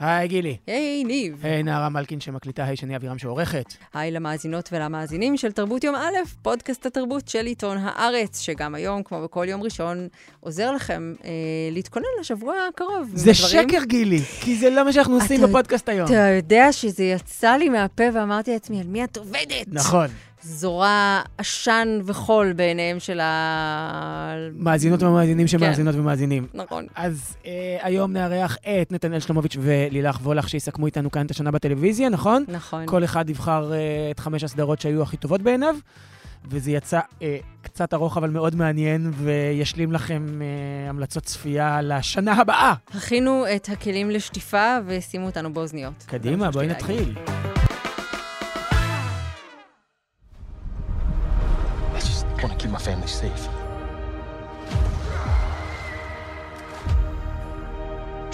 היי, גילי. היי, ניב. היי, נערה מלקין שמקליטה, היי, שני אבירם שעורכת. היי למאזינות ולמאזינים של תרבות יום א', פודקאסט התרבות של עיתון הארץ, שגם היום, כמו בכל יום ראשון, עוזר לכם אה, להתכונן לשבוע הקרוב. זה בדברים... שקר, גילי, כי זה לא מה שאנחנו עושים בפודקאסט היום. אתה יודע שזה יצא לי מהפה ואמרתי לעצמי, על מי את עובדת? נכון. זורה עשן וחול בעיניהם של ה... מאזינות ומאזינים שמאזינות כן. ומאזינים. נכון. אז אה, היום נארח את נתנאל שלומוביץ' ולילך וולך, שיסכמו איתנו כאן את השנה בטלוויזיה, נכון? נכון. כל אחד יבחר אה, את חמש הסדרות שהיו הכי טובות בעיניו, וזה יצא אה, קצת ארוך אבל מאוד מעניין, וישלים לכם אה, המלצות צפייה לשנה הבאה. הכינו את הכלים לשטיפה ושימו אותנו באוזניות. קדימה, בואי נתחיל. Want to keep my family safe.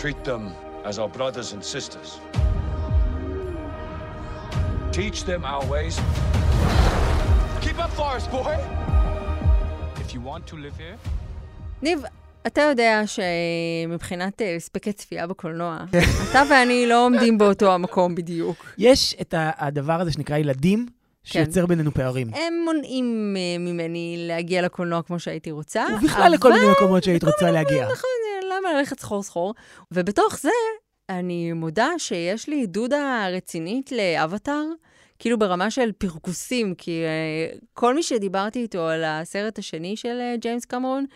Treat them as our brothers and sisters. Teach them our ways. Keep up, Forest boy! If you want to live here... ניב, אתה יודע שמבחינת הספקי צפייה בקולנוע, אתה ואני לא עומדים באותו המקום בדיוק. יש את הדבר הזה שנקרא ילדים, שיוצר כן. בינינו פערים. הם מונעים uh, ממני להגיע לקולנוע כמו שהייתי רוצה. ובכלל אבל... לכל מיני מקומות שהיית רוצה להגיע. נכון, למה ללכת סחור סחור? ובתוך זה, אני מודה שיש לי דודא רצינית לאבטאר. כאילו ברמה של פרכוסים, כי uh, כל מי שדיברתי איתו על הסרט השני של uh, ג'יימס קמרון,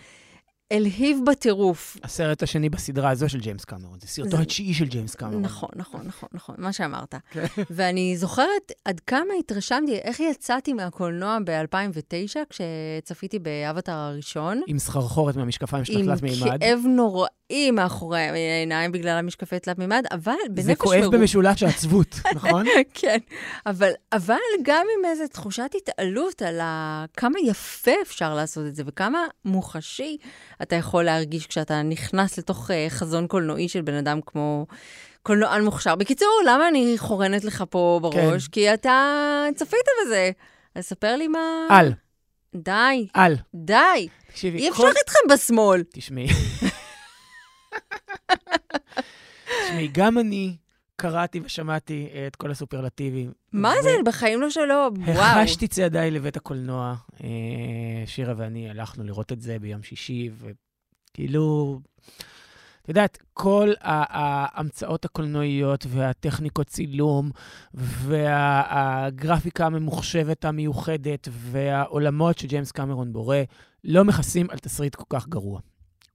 הלהיב בטירוף. הסרט השני בסדרה הזו של ג'יימס קמרון, זה סרטו זה... התשיעי של ג'יימס קמרון. נכון, נכון, נכון, נכון, מה שאמרת. כן. ואני זוכרת עד כמה התרשמתי, איך יצאתי מהקולנוע ב-2009, כשצפיתי באבטר הראשון. עם סחרחורת מהמשקפיים של תלת מימד. עם כאב נוראי מאחורי העיניים בגלל המשקפי תלת מימד, אבל בנפש מרוב... זה כואב מרוב... במשולש העצבות, נכון? כן, אבל, אבל גם עם איזו תחושת התעלות על ה... כמה יפה אפשר לעשות את זה, וכמה מוחשי. אתה יכול להרגיש כשאתה נכנס לתוך uh, חזון קולנועי של בן אדם כמו קולנוען מוכשר. בקיצור, למה אני חורנת לך פה בראש? כן. כי אתה צפית בזה. אז ספר לי מה... על. די. על. די. תקשיבי, אי אפשר כל... איתכם בשמאל. תשמעי. תשמעי, גם אני קראתי ושמעתי את כל הסופרלטיבים. מה ו... זה? בחיים לא שלו, וואו. החשתי צעדיי לבית הקולנוע. אה, שירה ואני הלכנו לראות את זה ביום שישי, וכאילו, את יודעת, כל ההמצאות הקולנועיות והטכניקות צילום והגרפיקה הממוחשבת המיוחדת והעולמות שג'יימס קמרון בורא, לא מכסים על תסריט כל כך גרוע.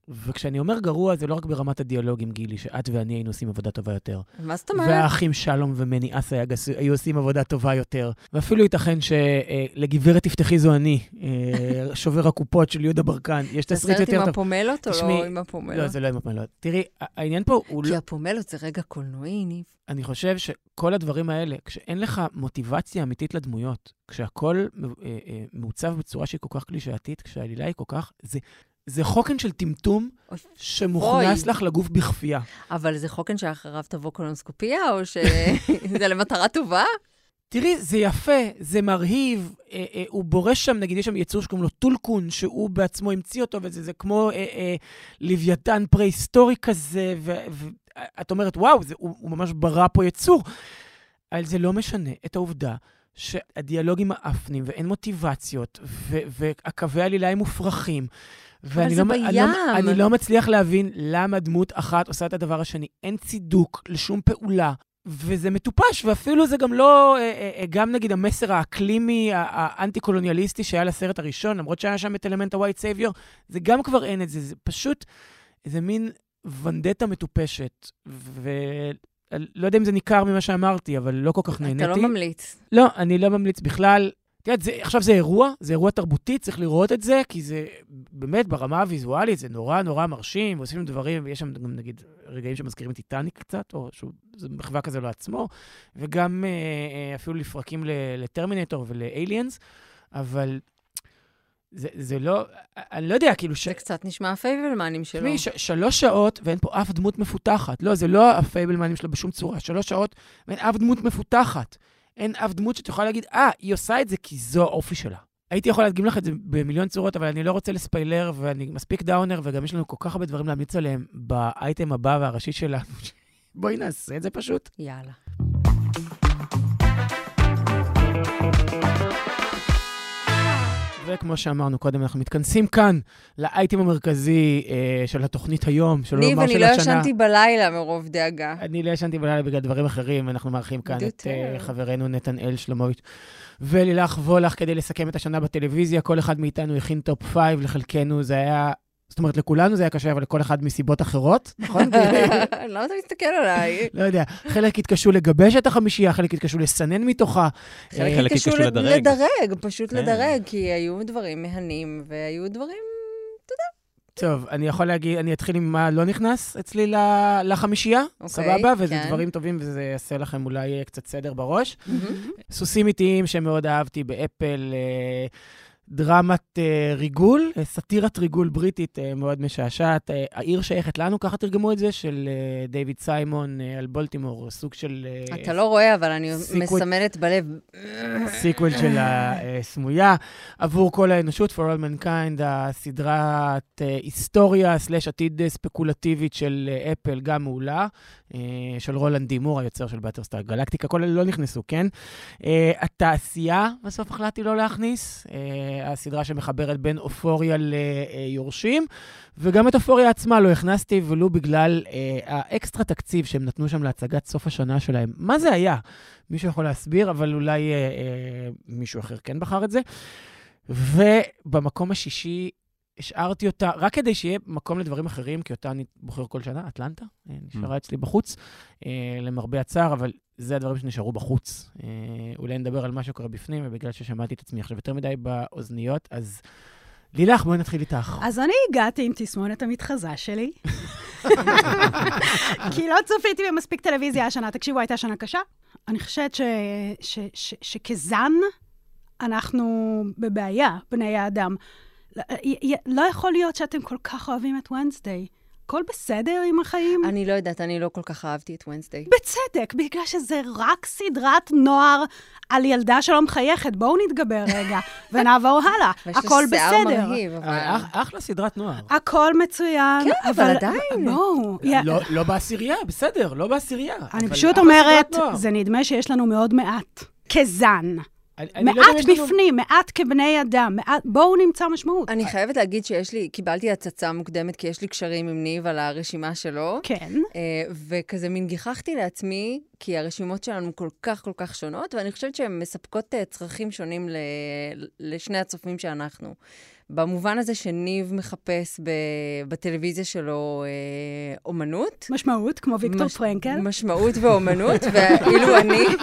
וכשאני אומר גרוע, זה לא רק ברמת הדיאלוגים, גילי, שאת ואני היינו עושים עבודה טובה יותר. מה זאת אומרת? והאחים שלום ומני אסה היו עושים עבודה טובה יותר. ואפילו ייתכן שלגברת תפתחי זו אני, אה, שובר הקופות של יהודה ברקן, יש תסריט יותר טוב. זה סרט עם הפומלות או לא עם הפומלות? לא, זה לא עם הפומלות. תראי, העניין פה הוא לא... כי הפומלות זה רגע קולנועי, ניב. אני חושב שכל הדברים האלה, כשאין לך מוטיבציה אמיתית לדמויות, כשהכול אה, אה, מעוצב בצורה שהיא כל כך קלישאתית, כשהעלילה היא כל כך... זה, זה חוקן של טמטום שמוכנס לך לגוף בכפייה. אבל זה חוקן שאחריו תבוא קולונוסקופיה, או שזה למטרה טובה? תראי, זה יפה, זה מרהיב, אה, אה, הוא בורש שם, נגיד, יש שם יצור שקוראים לו טולקון, שהוא בעצמו המציא אותו, וזה זה כמו אה, אה, לוויתן פרה-היסטורי כזה, ואת אומרת, וואו, זה, הוא, הוא ממש ברא פה יצור. אבל זה לא משנה את העובדה שהדיאלוגים מאפנים, ואין מוטיבציות, והקווי העלילה הם מופרכים. אבל זה לא, בים. אני לא, אני לא מצליח להבין למה דמות אחת עושה את הדבר השני. אין צידוק לשום פעולה. וזה מטופש, ואפילו זה גם לא, אה, אה, אה, גם נגיד המסר האקלימי, האנטי-קולוניאליסטי שהיה לסרט הראשון, למרות שהיה שם את אלמנט ה-white savior, זה גם כבר אין את זה, זה פשוט איזה מין ונדטה מטופשת. ולא יודע אם זה ניכר ממה שאמרתי, אבל לא כל כך נהניתי. אתה לא ממליץ. לא, אני לא ממליץ בכלל. את יודעת, עכשיו זה אירוע, זה אירוע תרבותי, צריך לראות את זה, כי זה באמת ברמה הוויזואלית, זה נורא נורא מרשים, ועושים דברים, ויש שם גם נגיד רגעים שמזכירים את טיטניק קצת, או שזה מחווה כזה לעצמו, וגם אה, אה, אפילו לפרקים לטרמינטור ולאליאנס, אבל זה, זה לא, אני לא יודע, כאילו ש... זה קצת נשמע הפייבלמנים שלו. תשמעי, ש- שלוש שעות ואין פה אף דמות מפותחת. לא, זה לא הפייבלמנים שלו בשום צורה. שלוש שעות ואין אף דמות מפותחת. אין אף דמות שאת יכולה להגיד, אה, היא עושה את זה כי זו האופי שלה. הייתי יכול להדגים לך את זה במיליון צורות, אבל אני לא רוצה לספיילר, ואני מספיק דאונר, וגם יש לנו כל כך הרבה דברים להמליץ עליהם באייטם הבא והראשי שלנו. בואי נעשה את זה פשוט. יאללה. וכמו שאמרנו קודם, אנחנו מתכנסים כאן לאייטם המרכזי אה, של התוכנית היום, שלא ניב, לומר אני של לא השנה. ישנתי בלילה מרוב דאגה. אני לא ישנתי בלילה בגלל דברים אחרים, אנחנו מארחים כאן את. אה, חברנו נתנאל שלומוביץ' ולילך וולך כדי לסכם את השנה בטלוויזיה. כל אחד מאיתנו הכין top five, לחלקנו זה היה... זאת אומרת, לכולנו זה היה קשה, אבל לכל אחד מסיבות אחרות, נכון? למה אתה מסתכל עליי? לא יודע, חלק התקשו לגבש את החמישייה, חלק התקשו לסנן מתוכה. חלק אה, חלק התקשו התקשו לד- לדרג. לדרג, פשוט כן. לדרג, כי היו דברים מהנים והיו דברים... טוב, אני יכול להגיד, אני אתחיל עם מה לא נכנס אצלי לחמישייה, אוקיי, סבבה? וזה כן. דברים טובים וזה יעשה לכם אולי אה, קצת סדר בראש. סוסים איטיים שמאוד אהבתי באפל, אה, דרמת אה, ריגול, אה, סאטירת ריגול בריטית אה, מאוד משעשעת. אה, העיר שייכת לנו, ככה תרגמו את זה, של אה, דיוויד סיימון אה, על בולטימור, סוג של... אה, אתה לא רואה, אבל אני sequel- מסמנת בלב. sequel של הסמויה. עבור כל האנושות, For All Mankind, הסדרת אה, היסטוריה slash עתיד ספקולטיבית של אה, אפל, גם מעולה, של רונלד ד. מור, היוצר של באטלסטאר גלקטיקה, כל אלה לא נכנסו, כן? אה, התעשייה, בסוף החלטתי לא להכניס, אה, הסדרה שמחברת בין אופוריה ליורשים, וגם את אופוריה עצמה לא הכנסתי, ולו בגלל אה, האקסטרה תקציב שהם נתנו שם להצגת סוף השנה שלהם. מה זה היה? מישהו יכול להסביר, אבל אולי אה, אה, מישהו אחר כן בחר את זה. ובמקום השישי השארתי אותה, רק כדי שיהיה מקום לדברים אחרים, כי אותה אני בוחר כל שנה, אטלנטה, אה, נשארה אצלי בחוץ, אה, למרבה הצער, אבל זה הדברים שנשארו בחוץ. אה, אולי נדבר על מה שקורה בפנים, ובגלל ששמעתי את עצמי עכשיו יותר מדי באוזניות, אז לילך, בואי נתחיל איתך. אז אני הגעתי עם תסמונת המתחזה שלי. כי לא צפיתי במספיק טלוויזיה השנה. תקשיבו, הייתה שנה קשה. אני חושבת ש, ש, ש, שכזן אנחנו בבעיה, בני האדם. לא- לא יכול להיות שאתם כל כך אוהבים את ונסדיי. הכל בסדר עם החיים? אני לא יודעת, אני לא כל כך אהבתי את ונסדיי. בצדק, בגלל שזה רק סדרת נוער על ילדה שלא מחייכת. בואו נתגבר רגע ונעבור הלאה. ויש הכל לה שיער בסדר. מרהיב, אבל... אה, אח- אחלה סדרת נוער. הכל מצוין. כן, אבל עדיין. בואו. לא- לא בעשירייה, בסדר, לא בעשירייה. אני פשוט אומרת. זה נדמה שיש לנו מאוד מעט. כזן. אני- אני לא מעט לנו- בפנים, מעט כבני אדם. מעט- בואו נמצא משמעות. אני חייבת להגיד שיש לי, קיבלתי הצצה מוקדמת, כי יש לי קשרים עם ניב על הרשימה שלו. כן. אה, וכזה מין גיחכתי לעצמי, כי הרשימות שלנו כל כך כל כך שונות, ואני חושבת שהן מספקות אה, צרכים שונים ל- לשני הצופים שאנחנו. במובן הזה שניב מחפש ב- בטלוויזיה שלו אה, אומנות. משמעות, כמו ויקטור מש- פרנקל. משמעות ואומנות, ואילו אני...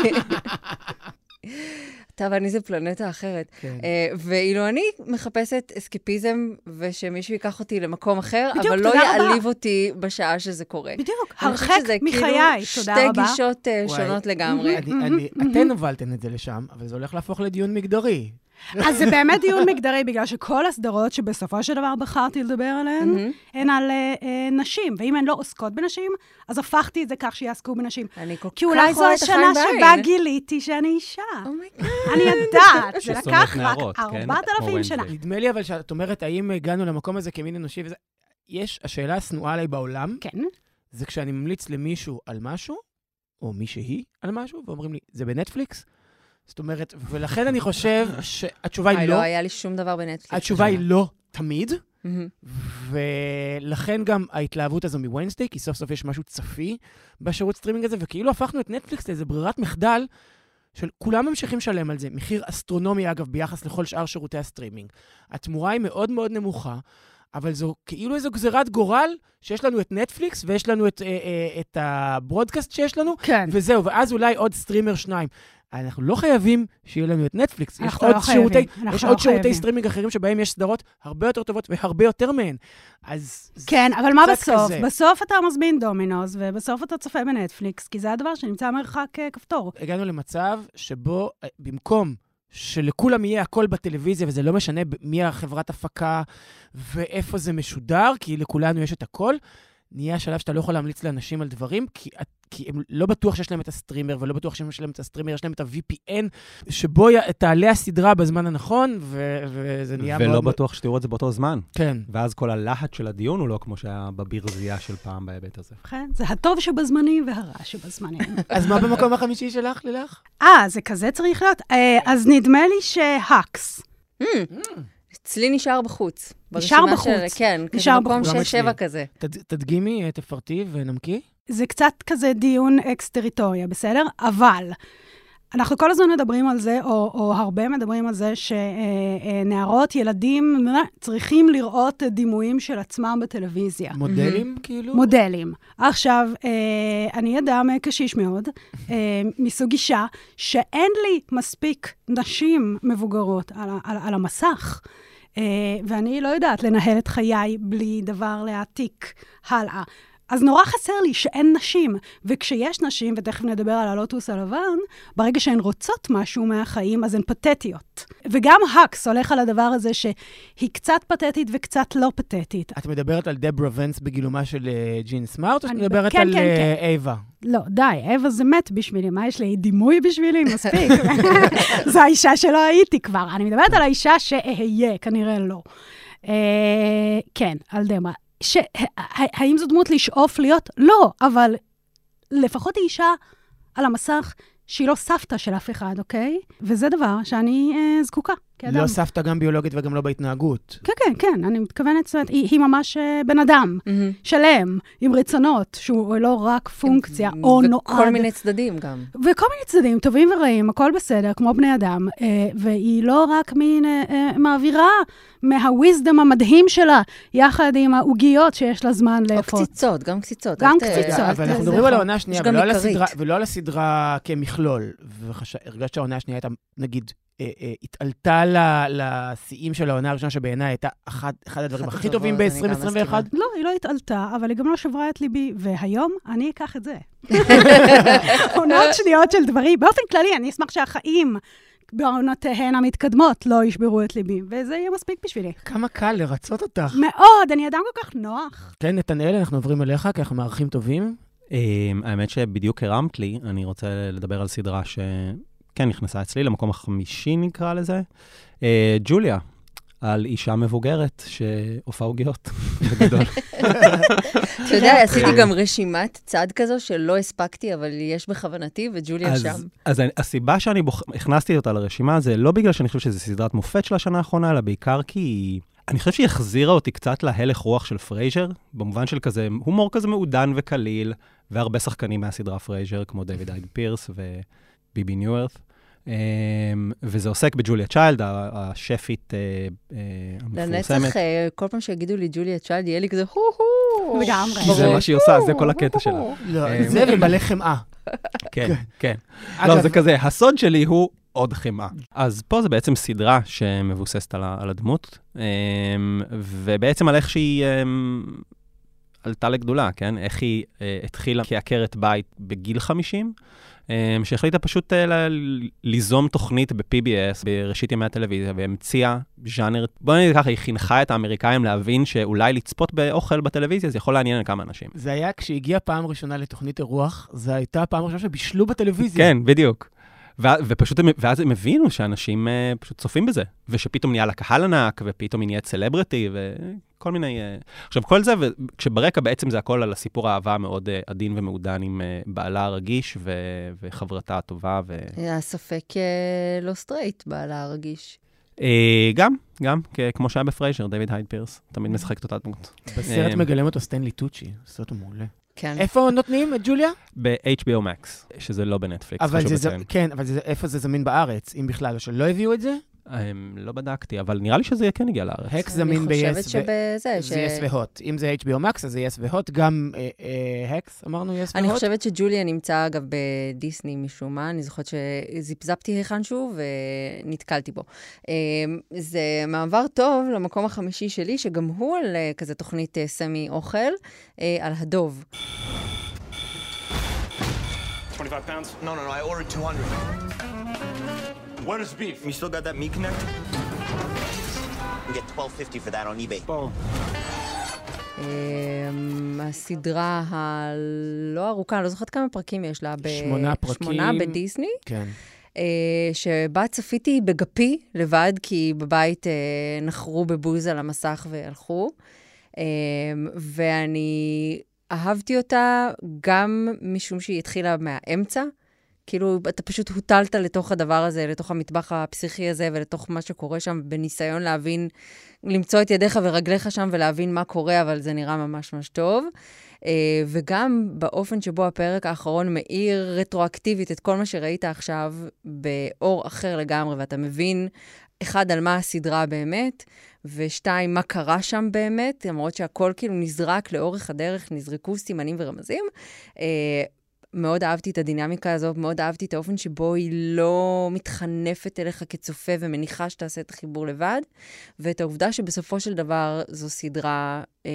אתה ואני זה פלנטה אחרת. כן. אה, ואילו אני מחפשת אסקפיזם, ושמישהו ייקח אותי למקום אחר, בדיוק, אבל לא תודה רבה. יעליב אותי בשעה שזה קורה. בדיוק, אני חושבת הרחק שזה מחיי, כאילו תודה שתי רבה. גישות אה, וואי. שונות לגמרי. אני- אני- אתן הובלתן את זה לשם, אבל זה הולך להפוך לדיון מגדרי. אז זה באמת דיון מגדרי, בגלל שכל הסדרות שבסופו של דבר בחרתי לדבר עליהן, מהמם. הן על אה, אה, נשים. ואם הן לא עוסקות בנשים, אז הפכתי את זה כך שיעסקו בנשים. אני כל כך כי אולי זו השנה. שבה גיליתי שאני אישה. Oh my god. אני יודעת, זה לקח רק נערות, כן? 4,000 כמו שנה. נדמה לי אבל שאת אומרת, האם הגענו למקום הזה כמין אנושי וזה... יש, השאלה השנואה עליי בעולם, כן. זה כשאני ממליץ למישהו על משהו, או מישהי על משהו, ואומרים לי, זה בנטפליקס? זאת אומרת, ולכן אני חושב שהתשובה היא לא לא. היה לי שום דבר בנטפליקס. התשובה היא לא תמיד. ולכן גם ההתלהבות הזו מוונסדיי, כי סוף סוף יש משהו צפי בשירות סטרימינג הזה, וכאילו הפכנו את נטפליקס לאיזה ברירת מחדל של כולם ממשיכים לשלם על זה. מחיר אסטרונומי, אגב, ביחס לכל שאר שירותי הסטרימינג. התמורה היא מאוד מאוד נמוכה, אבל זו כאילו איזו גזירת גורל שיש לנו את נטפליקס ויש לנו את, אה, אה, את ה broadcast שיש לנו, כן. וזהו, ואז אולי עוד סטרימר שניים. אנחנו לא חייבים שיהיה לנו את נטפליקס. יש אנחנו עוד לא חייבים, שירותי, אנחנו יש לא עוד שירותי חייבים. סטרימינג אחרים שבהם יש סדרות הרבה יותר טובות והרבה יותר מהן. אז... כן, אבל מה בסוף? כזה. בסוף אתה מזמין דומינוס, ובסוף אתה צופה בנטפליקס, כי זה הדבר שנמצא מרחק אה, כפתור. הגענו למצב שבו אה, במקום שלכולם יהיה הכל בטלוויזיה, וזה לא משנה מי החברת הפקה ואיפה זה משודר, כי לכולנו יש את הכל, נהיה שלב שאתה לא יכול להמליץ לאנשים על דברים, כי, כי הם לא בטוח שיש להם את הסטרימר, ולא בטוח שיש להם את הסטרימר, יש להם את ה-VPN, שבו י... תעלה הסדרה בזמן הנכון, ו... וזה נהיה ולא מאוד... ולא בטוח שתראו את זה באותו זמן. כן. ואז כל הלהט של הדיון הוא לא כמו שהיה בברזייה של פעם בהיבט הזה. כן, זה הטוב שבזמנים והרע שבזמנים. אז מה במקום החמישי שלך, לילך? אה, זה כזה צריך להיות? אה, אז נדמה לי שהאקס. Mm. אצלי נשאר בחוץ. נשאר בחוץ. של, כן, נשאר כזה מקום בחוץ. 6-7 כזה. תד... תדגימי, אה, תפרטי ונמקי. זה קצת כזה דיון אקס-טריטוריה, בסדר? אבל אנחנו כל הזמן מדברים על זה, או, או הרבה מדברים על זה, שנערות, ילדים, צריכים לראות דימויים של עצמם בטלוויזיה. מודלים, כאילו? מודלים. עכשיו, אה, אני אדם קשיש מאוד, אה, מסוג אישה, שאין לי מספיק נשים מבוגרות על, על, על המסך. אה, ואני לא יודעת לנהל את חיי בלי דבר להעתיק הלאה. אז נורא חסר לי שאין נשים, וכשיש נשים, ותכף נדבר על הלוטוס הלבן, ברגע שהן רוצות משהו מהחיים, אז הן פתטיות. וגם האקס הולך על הדבר הזה שהיא קצת פתטית וקצת לא פתטית. את מדברת על דברה ונס בגילומה של uh, ג'ין סמארט, או שאת מדברת כן, על כן, אה, כן. אייבה? לא, די, אווה זה מת בשבילי, מה יש לי? דימוי בשבילי? מספיק. זו האישה שלא הייתי כבר. אני מדברת על האישה שאהיה, כנראה לא. אה, כן, על דמרה. ש... האם זו דמות לשאוף להיות? לא, אבל לפחות היא אישה על המסך שהיא לא סבתא של אף אחד, אוקיי? וזה דבר שאני אה, זקוקה כאדם. לא סבתא גם ביולוגית וגם לא בהתנהגות. כן, כן, כן, אני מתכוונת, זאת אומרת, היא, היא ממש אה, בן אדם. מהמם. שלם, עם רצונות, שהוא לא רק פונקציה, או נועד. וכל מיני צדדים גם. וכל מיני צדדים, טובים ורעים, הכל בסדר, כמו בני אדם, אה, והיא לא רק מין אה, אה, מעבירה מהוויזדום המדהים שלה, יחד עם העוגיות שיש לה זמן או לאפות. קציצות, גם קציצות. גם אל ת- קציצות. אבל אנחנו מדברים על. העונה השנייה, ולא על. הסדרה- ולא על הסדרה כמכלול. והרגשת שהעונה השנייה הייתה, נגיד, התעלתה ל- לשיאים של העונה הראשונה, שבעיניי הייתה אחד אחד הדברים הכי טובים הטובות, אני גם ב-2021. מסכימה. לא, היא לא התעלתה, אבל היא גם לא שברה את ליבי, והיום אני אקח את זה. עונות שניות של דברים. באופן כללי, אני אשמח שהחיים בעונותיהן המתקדמות לא ישברו את ליבי, וזה יהיה מספיק בשבילי. כמה קל לרצות אותך. מאוד, אני אדם כל כך נוח. כן, נתנאל, אנחנו עוברים אליך, כי אנחנו מארחים טובים. אמ, האמת שבדיוק הרמת לי, אני רוצה לדבר על סדרה שכן נכנסה אצלי, למקום החמישי נקרא לזה. אה, ג'וליה, על אישה מבוגרת שעופה עוגיות, בגדול. אתה יודע, עשיתי גם רשימת צד כזו שלא הספקתי, אבל יש בכוונתי, וג'וליה אז, שם. אז אני- הסיבה שאני בוח... הכנסתי אותה לרשימה זה לא בגלל שאני חושב שזו סדרת מופת של השנה האחרונה, אלא בעיקר כי אני חושב שהיא החזירה אותי קצת להלך רוח של פרייזר, במובן של כזה הומור כזה מעודן וקליל, והרבה שחקנים מהסדרה פרייזר, כמו דיוויד הייד פירס וביבי ניוארת. Um, וזה עוסק בג'וליה צ'יילד, השפית uh, uh, המפורסמת. לנצח, אה, כל פעם שיגידו לי ג'וליה צ'יילד, יהיה לי כזה הו-הו. לגמרי. כי זה מה שהיא עושה, זה כל הקטע שלה. לא, אה, זה ומלא חמאה. כן, כן. אגב, לא, זה כזה, הסוד שלי הוא עוד חמאה. אז פה זה בעצם סדרה שמבוססת על, על הדמות, ובעצם על איך שהיא עלתה לגדולה, כן? איך היא אה, התחילה כעקרת בית בגיל 50, אמ, שהחליטה פשוט אה, ליזום תוכנית ב-PBS, בראשית ימי הטלוויזיה, והמציאה ז'אנר, בוא נגיד ככה, היא חינכה את האמריקאים להבין שאולי לצפות באוכל בטלוויזיה זה יכול לעניין כמה אנשים. זה היה כשהגיעה פעם ראשונה לתוכנית אירוח, זו הייתה הפעם הראשונה שבישלו בטלוויזיה. כן, בדיוק. ו- ופשוט, ואז הם הבינו שאנשים uh, פשוט צופים בזה, ושפתאום נהיה לה קהל ענק, ופתאום היא נהיית סלבריטי, וכל מיני... Uh... עכשיו, כל זה, כשברקע בעצם זה הכל על הסיפור האהבה המאוד uh, עדין ומעודן עם uh, בעלה הרגיש ו- וחברתה הטובה. ו... היה ספק אה, לא סטרייט, בעלה הרגיש. גם, גם, כמו שהיה בפרייזר, דויד הייד פירס, תמיד משחק את אותה דמות. בסרט אה, מגלם אותו סטנלי טוצ'י, סרט מעולה. כן. איפה נותנים את ג'וליה? ב-HBO Max, שזה לא בנטפליקס, אבל חשוב לציין. כן, אבל זה- איפה זה זמין בארץ, אם בכלל, או שלא הביאו את זה? Um, לא בדקתי, אבל נראה לי שזה כן הגיע לארץ. האקס זמין אני ב-yes חושבת שבזה, ש... זה יס והוט. אם זה HBO Max, אז זה יס והוט. גם אה, אה, האקס, אמרנו יס והוט? אני חושבת שג'וליה נמצא, אגב, בדיסני משום מה. אני זוכרת שזיפזפתי היכנשהו ונתקלתי בו. אה, זה מעבר טוב למקום החמישי שלי, שגם הוא על אה, כזה תוכנית אה, סמי אוכל, אה, על הדוב. 25 pounds? No, no, no, I ordered 200. Where's beef? You still got that meat connect? You get 12.50 for that on eBay. Boom. אה, הסדרה הלא ארוכה, אני לא זוכרת כמה פרקים יש לה. ב- שמונה פרקים. שמונה בדיסני. כן. אה, שבה צפיתי בגפי לבד, כי בבית אה, נחרו בבוז על המסך והלכו. אה, ואני אהבתי אותה גם משום שהיא התחילה מהאמצע. כאילו, אתה פשוט הוטלת לתוך הדבר הזה, לתוך המטבח הפסיכי הזה ולתוך מה שקורה שם, בניסיון להבין, למצוא את ידיך ורגליך שם ולהבין מה קורה, אבל זה נראה ממש ממש טוב. אה, וגם באופן שבו הפרק האחרון מאיר רטרואקטיבית את כל מה שראית עכשיו באור אחר לגמרי, ואתה מבין, אחד, על מה הסדרה באמת, ושתיים, מה קרה שם באמת, למרות שהכל כאילו נזרק לאורך הדרך, נזרקו סימנים ורמזים. מאוד אהבתי את הדינמיקה הזאת, מאוד אהבתי את האופן שבו היא לא מתחנפת אליך כצופה ומניחה שתעשה את החיבור לבד, ואת העובדה שבסופו של דבר זו סדרה אה,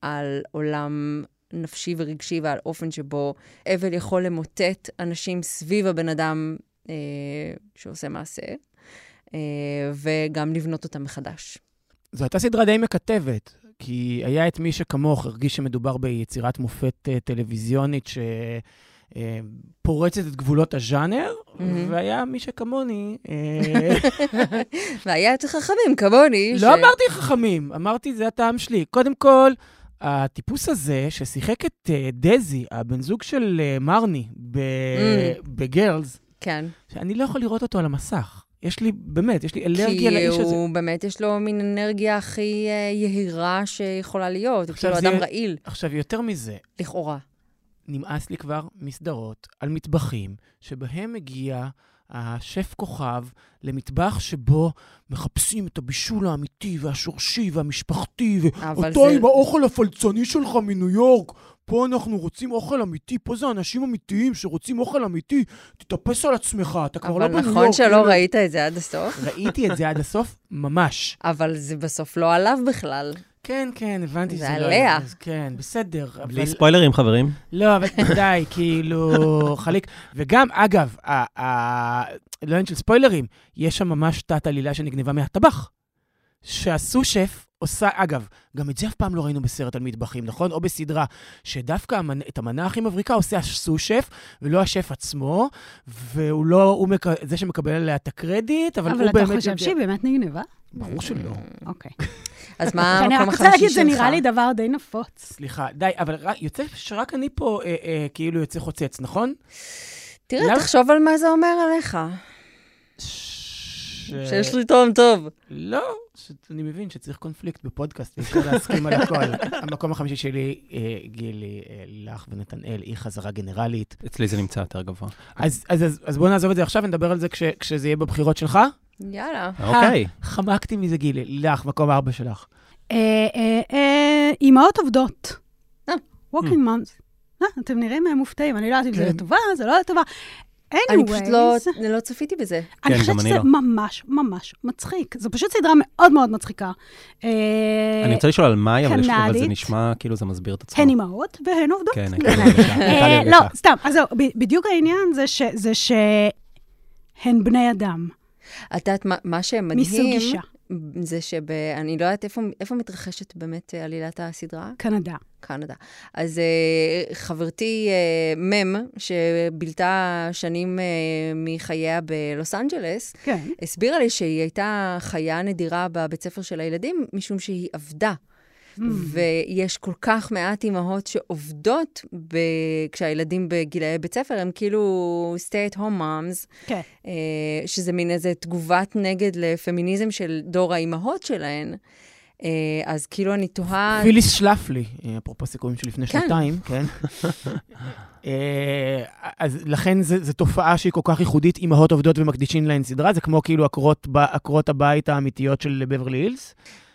על עולם נפשי ורגשי ועל אופן שבו אבל יכול למוטט אנשים סביב הבן אדם אה, שעושה מעשה, אה, וגם לבנות אותם מחדש. זו הייתה סדרה די מקטבת, כי היה את מי שכמוך הרגיש שמדובר ביצירת מופת uh, טלוויזיונית שפורצת את גבולות הז'אנר. והיה מי שכמוני... אה, והיה את החכמים כמוני, לא אמרתי חכמים, אמרתי זה הטעם שלי. קודם כל, הטיפוס הזה ששיחק את אה, דזי, הבן זוג של אה, מרני ב- Mm. בגרלס, כן. שאני לא יכול לראות אותו על המסך. יש לי, באמת, יש לי אלרגיה כי לאיש הזה. הוא באמת, יש לו מין אנרגיה הכי אה, יהירה שיכולה להיות. הוא כאילו אדם רעיל, עכשיו, יותר מזה, לכאורה. נמאס לי כבר מסדרות על מטבחים, שבהם מגיע השף כוכב למטבח שבו מחפשים את הבישול האמיתי והשורשי והמשפחתי, ואתה זה- עם האוכל הפלצני שלך מניו יורק, פה אנחנו רוצים אוכל אמיתי, פה זה אנשים אמיתיים שרוצים אוכל אמיתי, תתאפס על עצמך, אתה כבר לא אבל בניו יורק. נכון שלא ילד." ראית את זה עד הסוף, ראיתי את זה עד הסוף, ממש. אבל זה בסוף לא עליו בכלל. כן, כן, הבנתי זה שזה לא... עליה. אז כן, בסדר. בלי אבל- ספוילרים, חברים. לא, אבל די, כאילו, חליק. וגם, אגב, לא עניין של ספוילרים, יש שם ממש תת-עלילה שנגנבה מהטבח. שהסו שף עושה, אגב, גם את זה אף פעם לא ראינו בסרט על מטבחים, נכון? או בסדרה, שדווקא המנ... את המנה הכי מבריקה עושה הסו שף, ולא השף עצמו, והוא לא, הוא מק... זה שמקבל עליה את הקרדיט, אבל, אבל הוא אתה באמת חושב שהיא באמת נגנבה? ברור שלא. אוקיי. אז מה אני רק המקום רוצה החמישי להגיד, שלך? זה נראה לי דבר די נפוץ. סליחה, די, אבל רק- יוצא שרק אני פה אה, אה, כאילו יוצא חוצץ, נכון? תראה, למה- תחשוב על מה זה אומר עליך. ש... שיש לי טעם טוב. לא, ש... אני מבין שצריך קונפליקט בפודקאסט, אפשר להסכים על הכל. המקום החמישי שלי, אה, גילי, אה, לילך ונתנאל, היא חזרה גנרלית. אצלי זה נמצא יותר גבוה. אז, אז, אז, אז בואו נעזוב את זה עכשיו ונדבר על זה כש, כשזה יהיה בבחירות שלך. יאללה. אוקיי. חמקתי מזה, גילי. לילך, מקום ארבע שלך. אה, אה, אה, אימהות עובדות. אה. Walking moms. אה, אתם נראים מופתעים, אני לא יודעת אם זה כן. לטובה, זה לא לטובה. אני פשוט לא, anyways, לא צפיתי בזה. אני כן, חושבת שזה לא. ממש ממש מצחיק. זו פשוט סדרה מאוד מאוד מצחיקה. אה, אני רוצה לשאול על מאי, אבל זה. נשמע כאילו זה מסביר את עצמו. הן אימהות והן עובדות. כן, הייתה לי הרגשה. הייתה לי אה. לא, סתם, אז זהו, בדיוק העניין זה ש- זה שהן בני אדם, את יודעת, מה- מה מסוג שמדהים, אישה, זה שב... אני לא יודעת איפה, איפה מתרחשת באמת אה, עלילת הסדרה. קנדה. קנדה. אז uh, חברתי uh, מם, שבילתה שנים uh, מחייה בלוס אנג'לס, כן. הסבירה לי שהיא הייתה חיה נדירה בבית ספר של הילדים, משום שהיא עבדה. Mm. ויש כל כך מעט אימהות שעובדות ב... כשהילדים בגילאי בית ספר, הם כאילו stay at home moms, כן. אה, שזה מין איזה תגובת נגד לפמיניזם של דור האימהות שלהן. אה, אז כאילו אני תוהה... פיליס שלפלי, אה, אפרופו סיכומים שלפני כן. שנתיים, כן? אה, אז לכן זו תופעה שהיא כל כך ייחודית, אימהות עובדות ומקדישים להן סדרה, זה כמו כאילו עקרות עקרות הבית האמיתיות של בברלי הילס.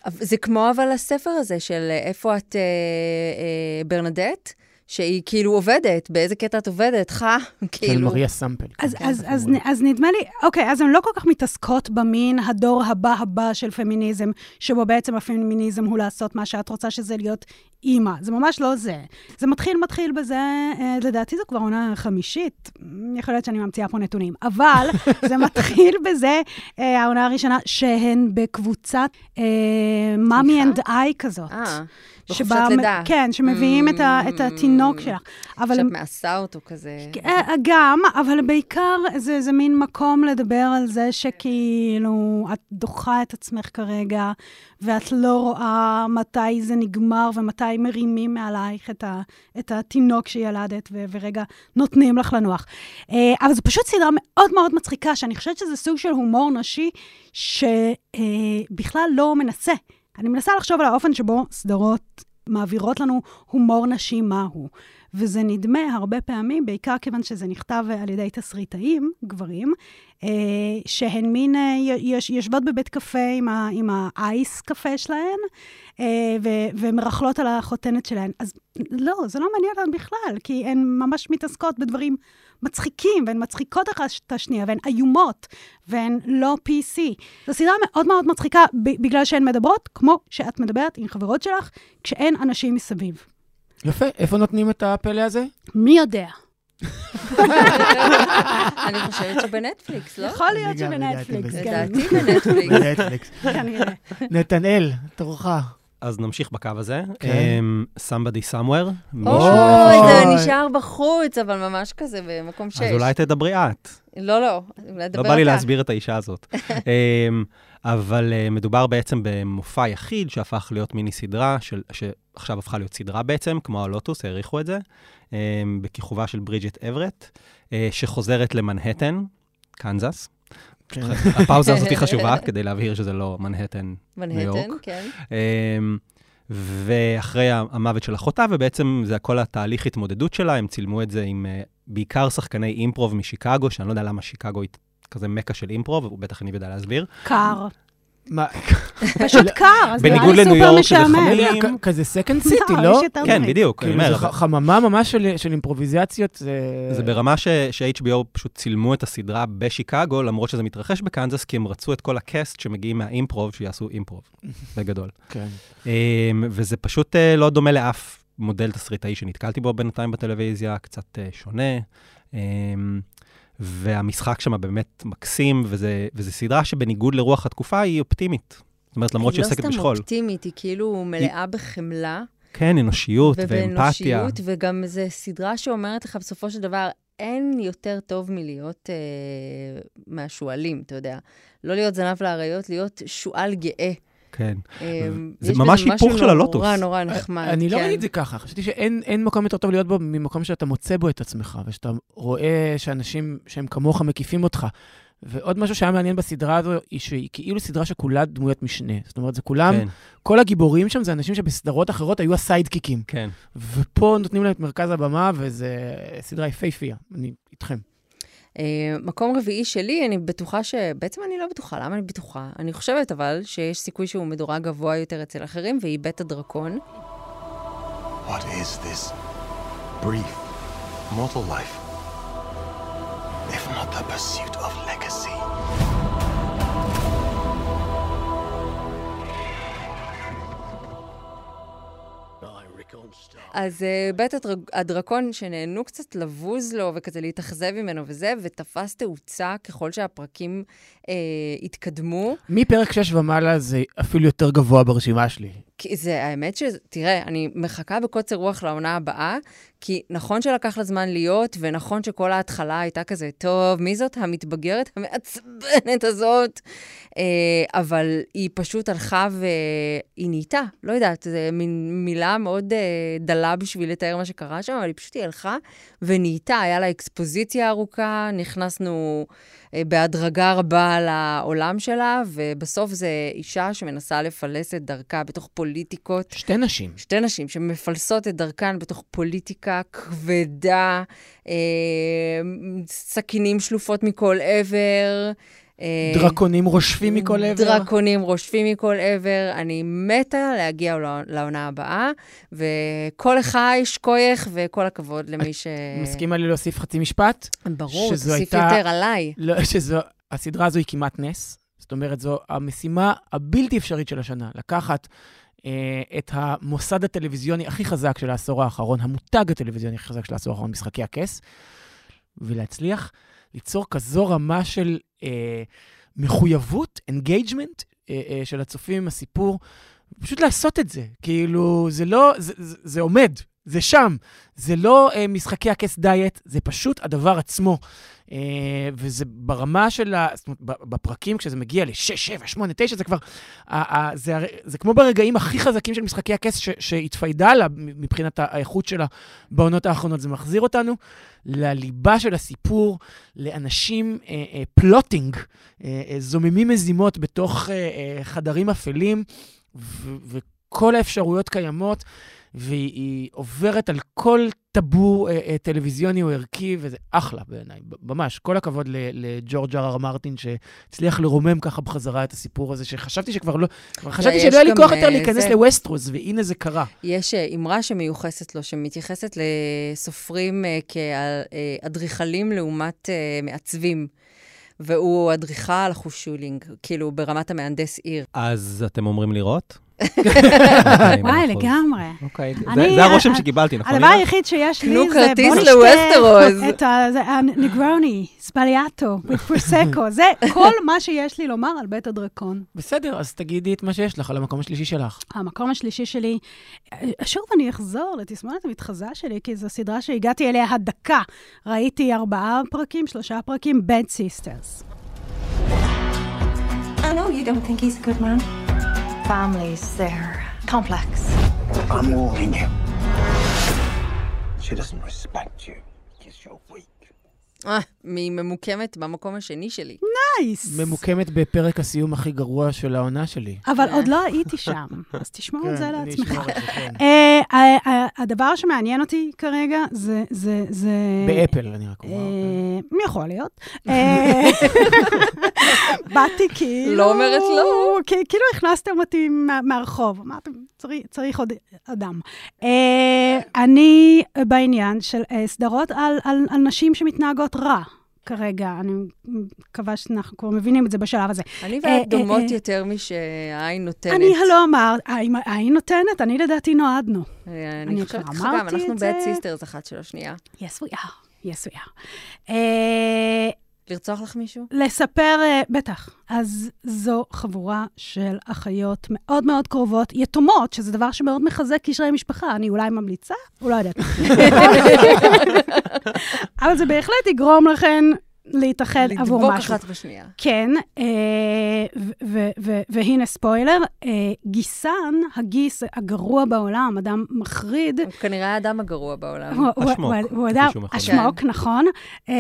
זה כמו אבל הספר הזה של איפה את, אה, אה, ברנדט, שהיא כאילו עובדת, באיזה קטע את עובדת, חא? של כאילו... מריה סמפל. אז, כן, אז, אז. אז נדמה לי, אוקיי, אז הן לא כל כך מתעסקות במין הדור הבא הבא של פמיניזם, שבו בעצם הפמיניזם הוא לעשות מה שאת רוצה, שזה להיות אימא, זה ממש לא זה. זה מתחיל, מתחיל בזה, אה, לדעתי זו כבר עונה חמישית, יכול להיות שאני ממציאה פה נתונים, אבל זה מתחיל בזה, אה, העונה הראשונה, שהן בקבוצת מאמי אנד איי כזאת. אה, בחופשת שבה- לידה. כן, שמביאים את, ה, את התינוק Mm. שלך. אבל שאת מעשה אותו כזה. אה, גם, אבל בעיקר זה, זה מין מקום לדבר על זה שכאילו, את דוחה את עצמך כרגע, ואת לא רואה מתי זה נגמר ומתי מרימים מעלייך את, ה, את התינוק שילדת, ו, ורגע נותנים לך לנוח. אה, אבל זו פשוט סדרה מאוד מאוד מצחיקה, שאני חושבת שזה סוג של הומור נשי שבכלל לא מנסה. אני מנסה לחשוב על האופן שבו סדרות מעבירות לנו הומור נשי מהו. וזה נדמה הרבה פעמים, בעיקר כיוון שזה נכתב על ידי תסריטאים, גברים, אה, שהן מין, אה, יש, יושבות בבית קפה עם, ה, עם האייס קפה שלהן, אה, ו, ומרכלות על החותנת שלהן. אז לא, זה לא מעניין אותן בכלל, כי הן ממש מתעסקות בדברים מצחיקים, והן מצחיקות אחת את השנייה, והן איומות, והן לא PC. זו סדרה מאוד מאוד מצחיקה, ב- בגלל שהן מדברות כמו שאת מדברת עם חברות שלך, כשאין אנשים מסביב. יפה, איפה נותנים את הפלא הזה? מי יודע? אני חושבת שבנטפליקס, לא? יכול להיות שבנטפליקס, כן. לדעתי בנטפליקס. בנטפליקס. כנראה. נתנאל, תורך. אז נמשיך בקו הזה. כן. Somebody somewhere. אוי. זה. נשאר בחוץ, אבל ממש כזה במקום שש. אז אולי תדברי את. לא, לא, אולי לא דבר בא לי אתה. להסביר את האישה הזאת. אמ, אבל אה, מדובר בעצם במופע יחיד שהפך להיות מיני סדרה, של, שעכשיו הפכה להיות סדרה בעצם, כמו הלוטוס, העריכו את זה, אמ, בכיכובה של ברידג'ט אברט, אה, שחוזרת למנהטן, קנזס. כן. הפאוזה הזאת היא חשובה, כדי להבהיר שזה לא מנהטן ניו מנהטן, יורק. כן. אמ, ואחרי המוות של אחותה, ובעצם זה כל התהליך התמודדות שלה, הם צילמו את זה עם אה, בעיקר שחקני improv משיקגו, שאני לא יודע למה שיקגו היא כזה מכה של improv, הוא בטח אני יודע להסביר. קר. מה, פשוט קר, אז נראה בניגוד לי לניו סופר יורק, משעמם. חמש. אלי, כ- כזה Second City, לא, לא? כן. בדיוק, אני כאילו, אומר, זו ח- חממה ממש של של אימפרוביזציות. זה- זה ברמה ש- ש-HBO פשוט צילמו את הסדרה בשיקגו, למרות שזה מתרחש בקנזס, כי הם רצו את כל הקאסט שמגיעים מהאימפרוב, שיעשו אימפרוב, בגדול. כן. אמ, וזה פשוט אה, לא דומה לאף מודל תסריטאי שנתקלתי בו בינתיים בטלוויזיה, קצת אה, שונה. והמשחק שם באמת מקסים, וזה סדרה שבניגוד לרוח התקופה היא אופטימית. זאת אומרת, למרות שהיא עוסקת היא לא בשכול. סתם אופטימית, היא כאילו מלאה בחמלה. כן, אנושיות ואמפתיה. ובאנושיות, וגם זו סדרה שאומרת לך בסופו של דבר, אין יותר טוב מלהיות אה, מהשועלים, אתה יודע. לא להיות זנב לאריות, להיות שועל גאה. כן. אה, זה יש ממש היפוך משהו של הלוטוס. נורא נורא נחמד. אני לא כן. ראיתי את זה ככה, חשבתי שאין אין מקום יותר טוב להיות בו ממקום שאתה מוצא בו את עצמך, ושאתה רואה שאנשים שהם כמוך מקיפים אותך. ועוד משהו שהיה מעניין בסדרה הזו, היא שהיא כאילו סדרה שכולה דמויות משנה. זאת אומרת, זה כולם, כן, כל הגיבורים שם זה אנשים שבסדרות אחרות היו הסיידקיקים. כן. ופה נותנים להם את מרכז הבמה, וזה סדרה יפהפייה. אני איתכם. אה, מקום רביעי שלי, אני בטוחה ש... בעצם אני לא בטוחה, למה אני בטוחה? אני חושבת אבל שיש סיכוי שהוא מדורג גבוה יותר אצל אחרים, והיא בית הדרקון. What is this? Brief, mortal life. If not the pursuit of legacy. אז uh, בית. הדרקון, שנהנו קצת לבוז לו וכזה להתאכזב ממנו וזה, ותפס תאוצה ככל שהפרקים uh, התקדמו. מפרק 6 ומעלה זה אפילו יותר גבוה ברשימה שלי. כי זה, האמת ש... תראה, אני מחכה בקוצר רוח לעונה הבאה, כי נכון שלקח לה זמן להיות, ונכון שכל ההתחלה הייתה כזה, טוב, מי זאת המתבגרת המעצבנת הזאת? אה, אבל היא פשוט הלכה והיא נהייתה, לא יודעת, זו מין מילה מאוד אה, דלה בשביל לתאר מה שקרה שם, אבל היא פשוט היא הלכה ונהייתה, היה לה אקספוזיציה ארוכה, נכנסנו בהדרגה רבה לעולם שלה, ובסוף זו אישה שמנסה לפלס את דרכה בתוך פוליטיקות. שתי נשים. שתי נשים שמפלסות את דרכן בתוך פוליטיקה כבדה, אה, סכינים שלופות מכל עבר. אה, דרקונים רושפים מכל עבר. דרקונים רושפים מכל עבר. אני מתה להגיע לעונה- הבאה, וכל אחי שכוייך, וכל הכבוד למי ש... מסכימה לי להוסיף חצי משפט? ברור, תוסיף הייתה- יותר עליי. לא, שזו, הסדרה הזו היא כמעט נס. זאת אומרת, זו המשימה הבלתי אפשרית של השנה. לקחת אה, את המוסד הטלוויזיוני הכי חזק של העשור האחרון, המותג הטלוויזיוני הכי חזק של העשור האחרון, משחקי הכס, ולהצליח ליצור כזו רמה של אה, מחויבות, engagement, אה, אה, של הצופים עם הסיפור, פשוט לעשות את זה. כאילו, זה לא, זה, זה, זה עומד, זה שם. זה לא אה, משחקי הכס דיאט, זה פשוט הדבר עצמו. אה, וזה ברמה של ה... זאת אומרת, בפרקים, כשזה מגיע ל-6, 7, 8, 9, זה כבר... ה- ה- זה, זה כמו ברגעים הכי חזקים של משחקי הכס שהתפיידה לה מבחינת האיכות שלה בעונות האחרונות. זה מחזיר אותנו לליבה של הסיפור, לאנשים אה, אה, plotting, אה, אה, זוממים מזימות בתוך אה, אה, חדרים אפלים, ו- וכל האפשרויות קיימות. והיא עוברת על כל טאבו אה, אה, טלוויזיוני או ערכי, וזה אחלה בעיניי, ממש. כל הכבוד ל- לג'ורג' אר אר מרטין, שהצליח לרומם ככה בחזרה את הסיפור הזה, שחשבתי שכבר לא... חשבתי שלא היה לי כוח יותר אה, להיכנס זה- לווסטרוס, והנה זה קרה. יש אמרה שמיוחסת לו, שמתייחסת לסופרים אה, כאדריכלים לעומת אה, מעצבים. והוא אדריכל חושולינג, כאילו ברמת המהנדס עיר. אז אתם אומרים לראות? וואי, לגמרי. אוקיי, זה- אני- זה הרושם ה- שקיבלתי, נכון? הדבר? היחיד שיש לי קנו זה כרטיס בוא נשתה לווסטרוז. את הנגרוני, ספליאטו, בפרוסקו. זה כל מה שיש לי לומר על בית הדרקון. בסדר, אז תגידי את מה שיש לך על המקום השלישי שלך. המקום השלישי שלי, שוב אני אחזור לתסמונת המתחזה שלי, כי זו סדרה שהגעתי אליה הדקה. ראיתי ארבעה פרקים, שלושה פרקים, Bad Sisters. I know you don't think he's a good man. Families, they're complex. I'm warning you. She doesn't respect you because you're weak. אה, היא ממוקמת במקום השני שלי. nice. ממוקמת בפרק הסיום הכי גרוע של העונה שלי. אבל עוד לא הייתי שם, אז תשמור את זה כן, אני לעצמך. אשמור את זה, כן. אה, אה, אה, הדבר שמעניין אותי כרגע זה... זה- זה- באפל, אני רק אומר. יכול להיות. באתי כאילו... לא אומרת לא. כאילו הכנסתם אותי מה- מהרחוב, אמרתם, "צריך- עוד אדם. אני בעניין של סדרות על נשים שמתנהגות רע. כרגע, אני מקווה שאנחנו כבר מבינים את זה בשלב הזה. אני אה, ואת דומות אה, יותר משהעין נותנת. אני לא אמרת, העין נותנת? אני לדעתי נועדנו. אה, אני חושבת ככה גם, אנחנו bad sisters אחת של השנייה. Yes, we are. Yes, we are. אה, לרצוח לך מישהו? לספר, אה, בטח. אז זו חבורה של אחיות מאוד מאוד קרובות, יתומות, שזה דבר שמאוד מחזק קשרי משפחה. אני אולי ממליצה? הוא לא יודעת. אבל זה בהחלט יגרום לכן להתאחד עבור לדבוק משהו. אחת בשנייה. כן, אה, ו- ו- ו- והנה ספוילר, אה, גיסן, הגיס הגרוע בעולם, אדם מחריד, הוא כנראה האדם הגרוע בעולם. השמוק. השמוק, נכון. אה,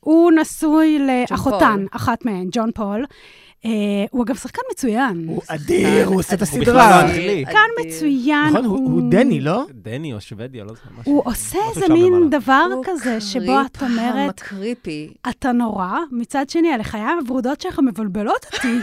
הוא נשוי לאחותן. אחת מהן, ג'ון פול. אה, הוא אגב שחקן מצוין. הוא אדיר, הוא עושה את הוא בכלל הסדרה. לא אנגלי. שחקן מצוין. נכון, הוא הוא דני, לא? דני או שוודיה, לא זוכר. משהו- הוא עושה משהו איזה מין למעלה. דבר הוא כזה, שבו את אומרת, המקריפי. אתה נורא, מצד שני, הלחיים הוורודות שלך מבלבלות אותי.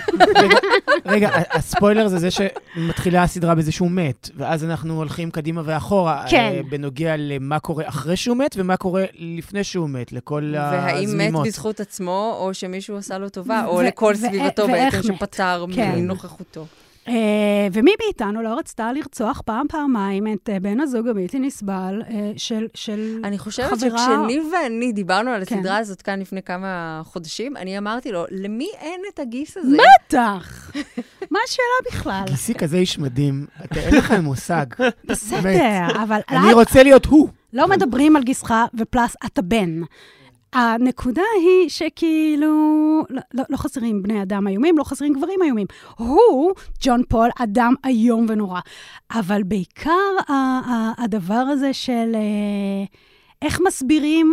רגע, הספוילר זה זה שמתחילה הסדרה בזה שהוא מת, ואז אנחנו הולכים קדימה ואחורה, כן. אה, בנוגע למה קורה אחרי שהוא מת ומה קורה לפני שהוא מת, לכל והאם מת הזמימות. בזכות עצמו, או שמישהו עשה לו טובה, או לכל סביבתו ואיך בעצם מת. שפטר כן. מנוכחותו. אה, ומי מאיתנו לא רצתה לרצוח פעם, פעמיים את אה, בן הזוג הבלתי נסבל אה, של של אני חושבת חברה- שכשניב ואני דיברנו על כן. הסדרה הזאת כאן לפני כמה חודשים, אני אמרתי לו, למי אין את הגיס הזה? בטח. מה השאלה בכלל? גיסי כזה איש מדהים, אתה אין לך מושג. בסדר, אבל אני רוצה להיות הוא. לא מדברים על גיסך ופלאס אתה בן. הנקודה היא שכאילו, לא, לא, לא חסרים בני אדם איומים, לא חסרים גברים איומים. הוא, ג'ון פול, אדם איום ונורא. אבל בעיקר הדבר הזה של אה, איך מסבירים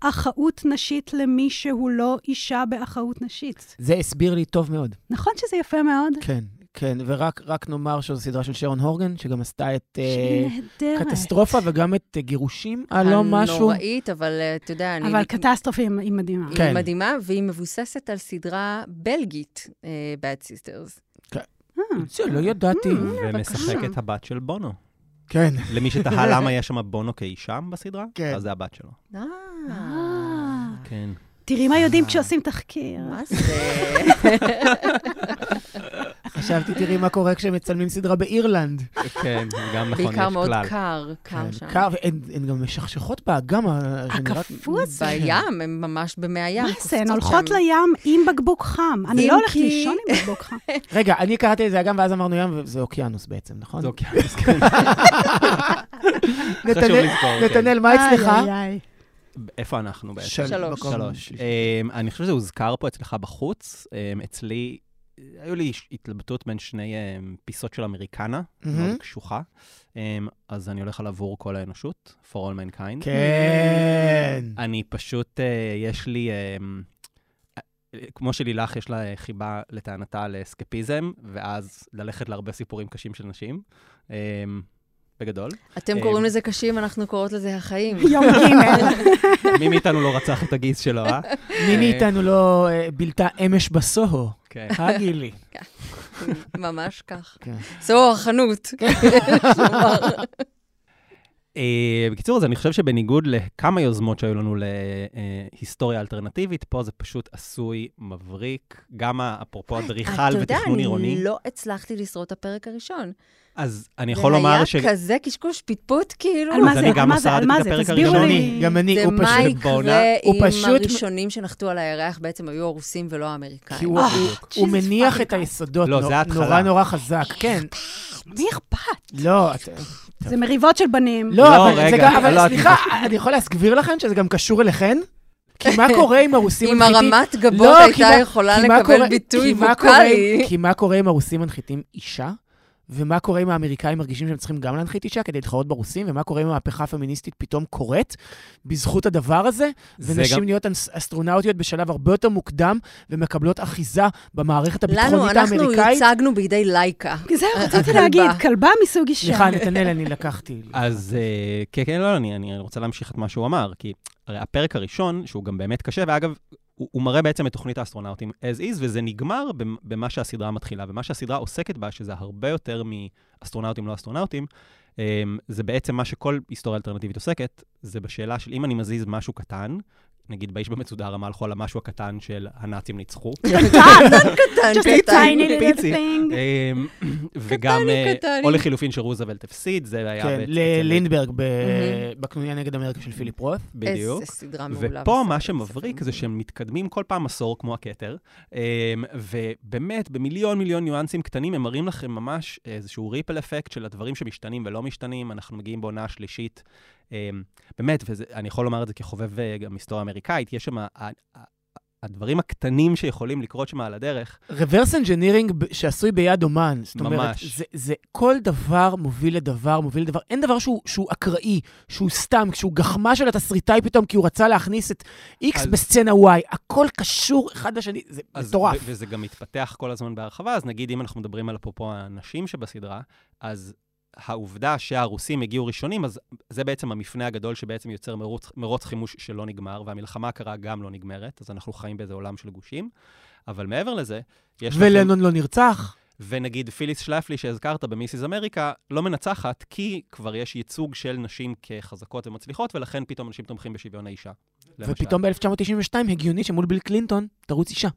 אחאות נשית למי שהוא לא אישה באחאות נשית. זה הסביר לי טוב מאוד. נכון שזה יפה מאוד? כן, כן, ורק רק נאמר שזו סדרה של שרון הורגן, שגם עשתה את אה. קטסטרופה וגם את אה, גירושים, הלא משהו. הנוראית, אבל אה, אתה יודע, אני... אבל קטסטרופה היא היא מדהימה. היא כן. מדהימה, והיא מבוססת על סדרה בלגית, אה, Bad Sisters. אה, זה לא ידעתי. ומשחקת הבת של בונו. כן. למי שתהה למה יש שם בונו כאישה בסדרה, כן. אז זה הבת שלו. אה, אה. כן. תראי מה יודעים כשעושים תחקיר. מה זה? חשבתי, תראי מה קורה כשמצלמים סדרה באירלנד. כן, גם נכון, יש בעיקר מאוד כלל. קר, קר כן, שם. קר, והן הן גם משכשכות באגם. הקפוא הזה. בים, הם ממש במי הים. מה זה, הן הולכות. לים עם בקבוק חם. אני לא הולכת לישון עם בקבוק חם. רגע, אני קראתי לזה אגם, ואז אמרנו ים, וזה אוקיינוס בעצם, נכון? זה אוקיינוס, כן. נתנאל- כן. נתנאל, מה אצלך? איפה אנחנו בעצם? של- שלוש. שלוש. Um, אני חושב שזה הוזכר פה אצלך בחוץ. Um, אצלי, היו לי התלבטות בין שני um, פיסות של אמריקנה. מאוד קשוחה. Um, אז אני הולך על עבור כל האנושות, for all mankind. כן. אני פשוט, uh, יש לי, um, כמו שלילך, יש לה אה, חיבה לטענתה לאסקפיזם, ואז ללכת להרבה סיפורים קשים של נשים. בגדול. אתם אה, קוראים לזה קשים, אנחנו קוראות לזה החיים. יום ג'. מי מאיתנו לא רצח את הגיס שלו, אה? מי מאיתנו לא אה, בילתה אמש בסוהו? כן. אה, גילי? ממש כך. כן. זו החנות. אה, בקיצור, אז אני חושב שבניגוד לכמה יוזמות שהיו לנו להיסטוריה אלטרנטיבית, פה זה פשוט עשוי מבריק. גם אפרופו אדריכל אתה יודע, ותכנון עירוני. אני לא הצלחתי לשרוד את הפרק הראשון. אז אני יכול לומר ש... זה היה כזה קשקוש פטפוט, כאילו. על מה זה? אני גם על מה זה? על מה זה? תסבירו. לי. גם אני, הוא ומה פשוט... יקרה בעונה- הוא אם פשוט- הראשונים שנחתו על הירח בעצם היו הרוסים ולא האמריקאים? כי הוא- אה, מניח את היסודות לא, זה ההתחלה. נורא נורא חזק, כן. מי אכפת? לא, את- זה מריבות של בנים. לא, לא, אבל זה רגע, גם, אבל לא, סליחה, אני יכול להסביר לכם שזה גם קשור אליכן? כי מה קורה עם הרוסים אם מנחיתים... הרמת גבות לא, הייתה כי מה- יכולה מה לקבל ביטוי מה ווקאלי. כי מה קורה אם הרוסים מנחיתים אישה? ומה קורה אם האמריקאים מרגישים שהם צריכים גם להנחית אישה כדי להתחרות ברוסים? ומה קורה אם המהפכה הפמיניסטית פתאום קורית בזכות הדבר הזה? זה ונשים גם- נהיות אסטרונאוטיות בשלב הרבה יותר מוקדם ומקבלות אחיזה במערכת לנו, הביטחונית אנחנו האמריקאית? יוצגנו בידי לייקה. זהו, רציתי. להגיד, כלבה מסוג אישה. סליחה, נתנאל, אני לקחתי. אז אה, כן, כן, לא, אני, אני רוצה להמשיך את מה שהוא אמר, כי הרי הפרק הראשון, שהוא גם באמת קשה, ואגב, הוא, הוא מראה בעצם את תוכנית האסטרונאוטים as is, וזה נגמר במ- במה שהסדרה מתחילה. ומה שהסדרה עוסקת בה, שזה הרבה יותר מאסטרונאוטים לא אסטרונאוטים, אה, זה בעצם מה שכל היסטוריה אלטרנטיבית עוסקת, זה בשאלה של אם אני מזיז משהו קטן, נגיד באיש במצודה רמה הלכו על המשהו הקטן של הנאצים ניצחו. קטן, קטן. tiny little פיצי. אמ, וגם, אה. או לחילופין שרוזוולט הפסיד, זה היה כן, בעצם... ללינדברג. בקנוניה נגד אמריקה של פיליפ רוth. בדיוק. איזה סדרה מעולה. ופה מה. שמבריק זה שהם מתקדמים כל פעם עשור כמו הכתר, אמ, ובאמת, במיליון מיליון ניואנסים קטנים, הם מראים לכם ממש איזשהו ריפל אפקט של הדברים שמשתנים ולא משתנים. אנחנו מגיעים בעונה השלישית. אמ, באמת, ואני יכול לומר את זה כחובב אה, גם היסטוריה אמריקאית, יש שם... הדברים הקטנים שיכולים לקרות שם על הדרך, reverse engineering שעשוי ביד אומן. זאת אומרת, ממש. זה, זה כל דבר מוביל לדבר, מוביל לדבר. אין דבר שהוא, שהוא אקראי, שהוא סתם, שהוא גחמה של התסריטאי פתאום, כי הוא רצה להכניס את X אז- בסצנה Y. הכל קשור אחד לשני, זה אז- מטורף. ו- וזה גם מתפתח כל הזמן בהרחבה, אז נגיד, אם אנחנו מדברים על אפרופו הנשים שבסדרה, אז העובדה שהרוסים הגיעו ראשונים, אז זה בעצם המפנה הגדול שבעצם יוצר מרוץ, מרוץ חימוש שלא נגמר, והמלחמה הקרה גם לא נגמרת, אז אנחנו חיים באיזה עולם של גושים. אבל מעבר לזה, יש לכם... ולנון לא נרצח. ונגיד פיליס שלפלי שהזכרת במיסיס אמריקה, לא מנצחת, כי כבר יש ייצוג של נשים כחזקות ומצליחות, ולכן פתאום אנשים תומכים בשוויון האישה. למשל. ופתאום ב-1992 הגיוני שמול ביל קלינטון תרוץ אישה.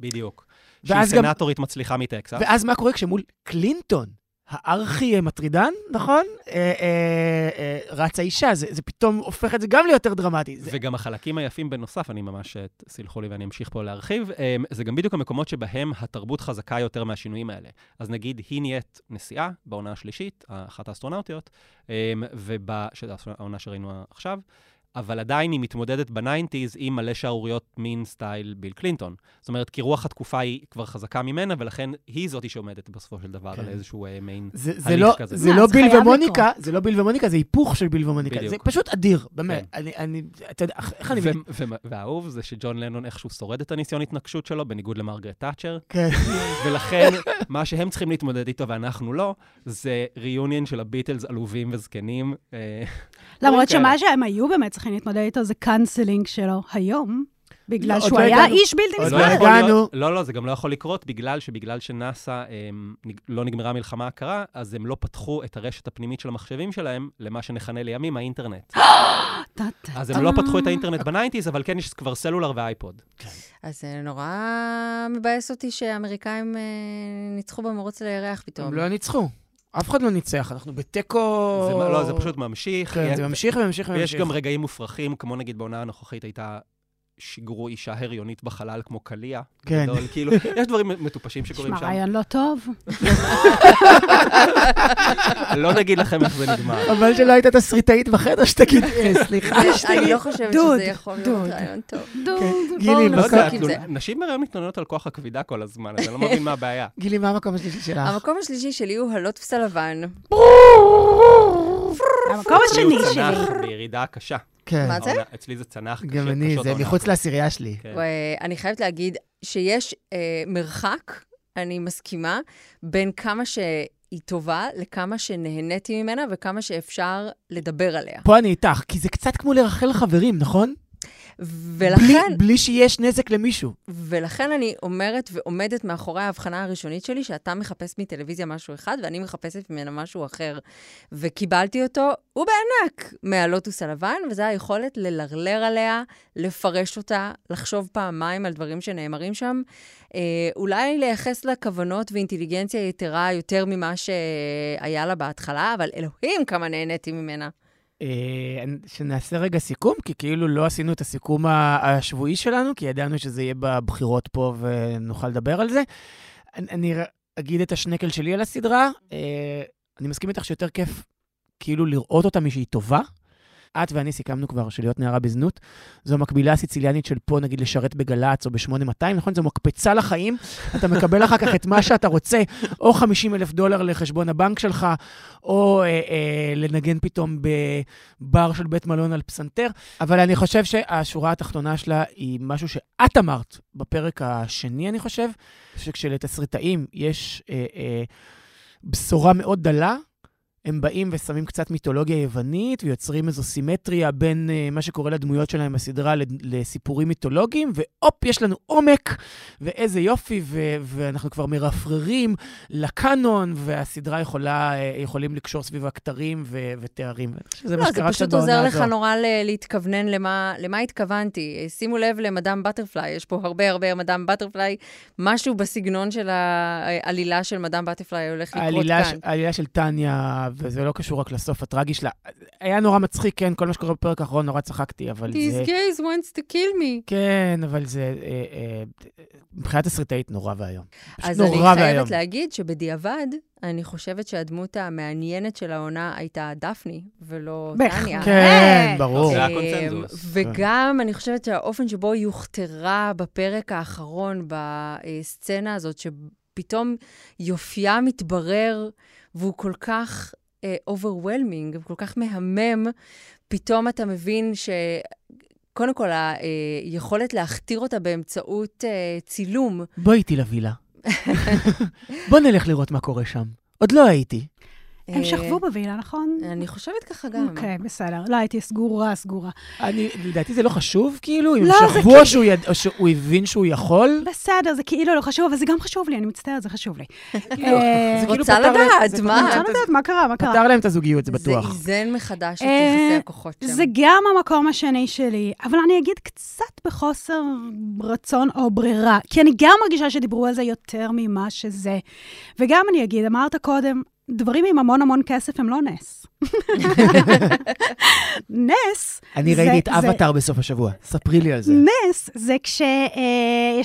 בדיוק. שהיא ואז גם- סנטורית מצליחה מטקסס. ואז מה קורה כשמול קלינטון, הארכי מטרידן, נכון? אה, אה, אה, רצה אישה, זה, זה פתאום הופך את זה גם ליותר דרמטי. זה, וגם החלקים היפים בנוסף, אני ממש, אה, סלחו לי ואני אמשיך פה להרחיב, אה, זה גם בדיוק המקומות שבהם התרבות חזקה יותר מהשינויים האלה. אז נגיד, היא נהיית נשיאה בעונה השלישית, אחת האסטרונאוטיות, אה, שזו העונה שראינו עכשיו, אבל עדיין היא מתמודדת ב nineties עם מלא שערוריות מין סטייל ביל קלינטון. זאת אומרת, כי רוח התקופה היא כבר חזקה ממנה, ולכן היא זאתי שעומדת בסופו של דבר כן. על איזשהו אה, מעין זה, זה, הליך לא, כזה. זה לא זה ביל ומוניקה, זה לא ביל ומוניקה, זה היפוך של ביל ומוניקה. בדיוק. זה פשוט אדיר, באמת. כן. אני, אני, אתה יודע, איך אני... ו- ו- והאהוב זה שג'ון לנון איכשהו שורד את הניסיון התנגשות שלו, בניגוד למרגרט תאצ'ר, כן. ולכן מה שהם צריכים להתמודד איתו ואנחנו לא, זה reunion של הביטלס עלובים וזקנים. אה, למרות כאלה. שמה שהם היו באמת צריכים להתמודד איתו זה cancelling שלו היום, בגלל עוד שהוא לא היה הגענו. איש בלתי לא לא נסבל. הגענו. לא, לא, זה גם לא יכול לקרות בגלל שבגלל שנאסא נג- לא נגמרה המלחמה הקרה, אז הם לא פתחו את הרשת הפנימית של המחשבים שלהם למה שנכנה לימים האינטרנט. אז הם לא. פתחו את האינטרנט ב nineties, אבל כן יש כבר סלולר ואייפוד. אז זה נורא מבאס אותי שהאמריקאים אה, ניצחו במרוץ לירח פתאום. הם לא ניצחו. אף אחד לא ניצח, אנחנו בתיקו... זה, לא, זה פשוט ממשיך. כן, זה ממשיך וממשיך ויש וממשיך. גם רגעים מופרכים, כמו נגיד בעונה הנוכחית הייתה... שיגרו אישה הריונית בחלל כמו קליע. כן. גדול, כאילו, יש דברים מטופשים שקורים שמע, שם. רעיון לא טוב. לא נגיד לכם איך זה נגמר. חבל שלא היית תסריטאית בחדר שתגיד, אה, סליחה. אני לא חושבת שזה יכול להיות. רעיון טוב. דוד, גילי, בואו לא יודע, נפסיק עם זה. תלונה- נשים בהריון מתלוננות על כוח הכבידה כל הזמן, אז אני לא מבין מה הבעיה. גילי, מה המקום השלישי שלך? המקום השלישי שלי הוא הלוטוס הלבן. המקום השני שלי. בירידה קשה. כן, מה זה? העונה- אצלי זה צנח קשה, גם אני, זה מחוץ. לעשירייה שלי. כן. ואני חייבת להגיד שיש אה, מרחק, אני מסכימה, בין כמה שהיא טובה לכמה שנהניתי ממנה וכמה שאפשר לדבר עליה. פה אני איתך, כי זה קצת כמו לרחל חברים, נכון? בלי, ולכן, בלי שיש נזק למישהו. ולכן אני אומרת ועומדת מאחורי ההבחנה הראשונית שלי, שאתה מחפש מטלוויזיה משהו אחד ואני מחפשת ממנה משהו אחר. וקיבלתי אותו, הוא בענק, מהלוטוס הלבן, וזו היכולת ללרלר עליה, לפרש אותה, לחשוב פעמיים על דברים שנאמרים שם. אה, אולי לייחס לה כוונות ואינטליגנציה יתרה יותר ממה שהיה לה בהתחלה, אבל אלוהים כמה נהניתי ממנה. אה, שנעשה רגע סיכום, כי כאילו לא עשינו את הסיכום השבועי שלנו, כי ידענו שזה יהיה בבחירות פה ונוכל לדבר על זה. אני, אגיד את השנקל שלי על הסדרה. אה, אני מסכים איתך שיותר כיף כאילו לראות אותה משהיא טובה. את ואני סיכמנו כבר שלהיות נערה בזנות, זו המקבילה הסיציליאנית של פה, נגיד, לשרת בגל"צ או ב-8200, נכון? זו מקפצה לחיים, אתה מקבל אחר כך את מה שאתה רוצה, או 50 אלף דולר לחשבון הבנק שלך, או אה, אה, לנגן פתאום בבר של בית מלון על פסנתר. אבל אני חושב שהשורה התחתונה שלה היא משהו שאת אמרת בפרק השני, אני חושב, שכשלתסריטאים יש אה, אה, בשורה מאוד דלה, הם באים ושמים קצת מיתולוגיה יוונית ויוצרים איזו סימטריה בין uh, מה שקורה לדמויות שלהם בסדרה לסיפורים מיתולוגיים, והופ, יש לנו עומק, ואיזה יופי, ו- ואנחנו כבר מרפררים לקאנון, והסדרה יכולה, uh, יכולים לקשור סביב הכתרים ו- ותארים. זה מה לא, זה שקרה קצת פשוט בעונה עוזר הזו. לך נורא ל- להתכוונן למה, למה התכוונתי. שימו לב למדאם בטרפליי, יש פה הרבה הרבה מדאם בטרפליי. משהו בסגנון של העלילה של מדאם בטרפליי הולך לקרות כאן. העלילה של טניה, וזה לא קשור רק לסוף הטרגי שלה. היה נורא מצחיק, כן, כל מה שקורה בפרק האחרון, נורא צחקתי, אבל זה... These guys wants to kill me. כן, אבל זה... אה, אה, מבחינת תסריטאית נורא ואיום. פשוט אז אני נורא. חייבת להגיד שבדיעבד, אני חושבת שהדמות המעניינת של העונה הייתה דפני, ולא. טניה. כן, ברור. זה אה, הקונצנזוס. וגם, אני חושבת שהאופן שבו היא הוכתרה בפרק האחרון, בסצנה הזאת, שפתאום יופייה מתברר, והוא כל כך overwhelming, אה, כל כך מהמם, פתאום אתה מבין ש... קודם כל, היכולת להכתיר אותה באמצעות אה, צילום. בואי איתי לווילה. בוא נלך לראות מה קורה שם. עוד לא הייתי. הם אה, שכבו בווילה, נכון? אני חושבת ככה גם. אוקיי, בסדר. לא, הייתי סגורה, סגורה. אני, לדעתי זה לא חשוב, כאילו, אם לא, שכבו או שהוא יד- או שהוא הבין שהוא יכול. בסדר, זה כאילו לא חשוב, אבל זה גם חשוב לי, אני מצטערת, זה חשוב לי. כאילו, אה, זה כאילו רוצה פתר להם- לדעת, זה מה? רוצה לדעת מה קרה, מה קרה. פתר להם את הזוגיות, זה בטוח. זה איזן מחדש את אה, יחסי הכוחות שם. זה גם המקום השני שלי, אבל אני אגיד קצת בחוסר רצון או ברירה, כי אני גם מרגישה שדיברו על זה יותר ממה שזה. וגם אני אגיד, אמרת קודם, דברים עם המון המון כסף הם לא נס. נס, אני זה- ראיתי את אבטאר בסוף השבוע, ספרי לי על זה. נס זה כשיש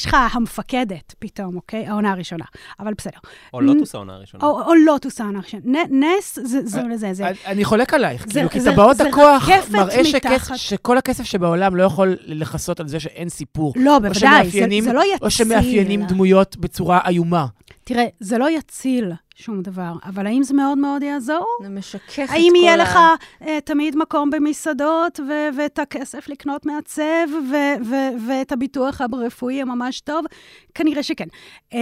לך המפקדת פתאום, אוקיי? העונה הראשונה, אבל בסדר. או לוטוס העונה הראשונה. או, או לוטוס העונה הראשונה. נס זה, זה, זה, זה. אני- אני חולק עלייך, זה- כאילו, כי טבעות הכוח מראה שכס-. שכל הכסף שבעולם לא יכול לכסות על זה שאין סיפור. לא, בוודאי, זה, זה לא יציל. או שמאפיינים דמויות בצורה איומה. תראה, זה לא יציל שום דבר, אבל האם זה מאוד מאוד יעזור? זה משכך את כל ה... האם יהיה לך uh, תמיד מקום במסעדות, ו- ואת הכסף לקנות מעצב, ו- ו- ואת הביטוח הרפואי הממש טוב? כנראה שכן. Uh,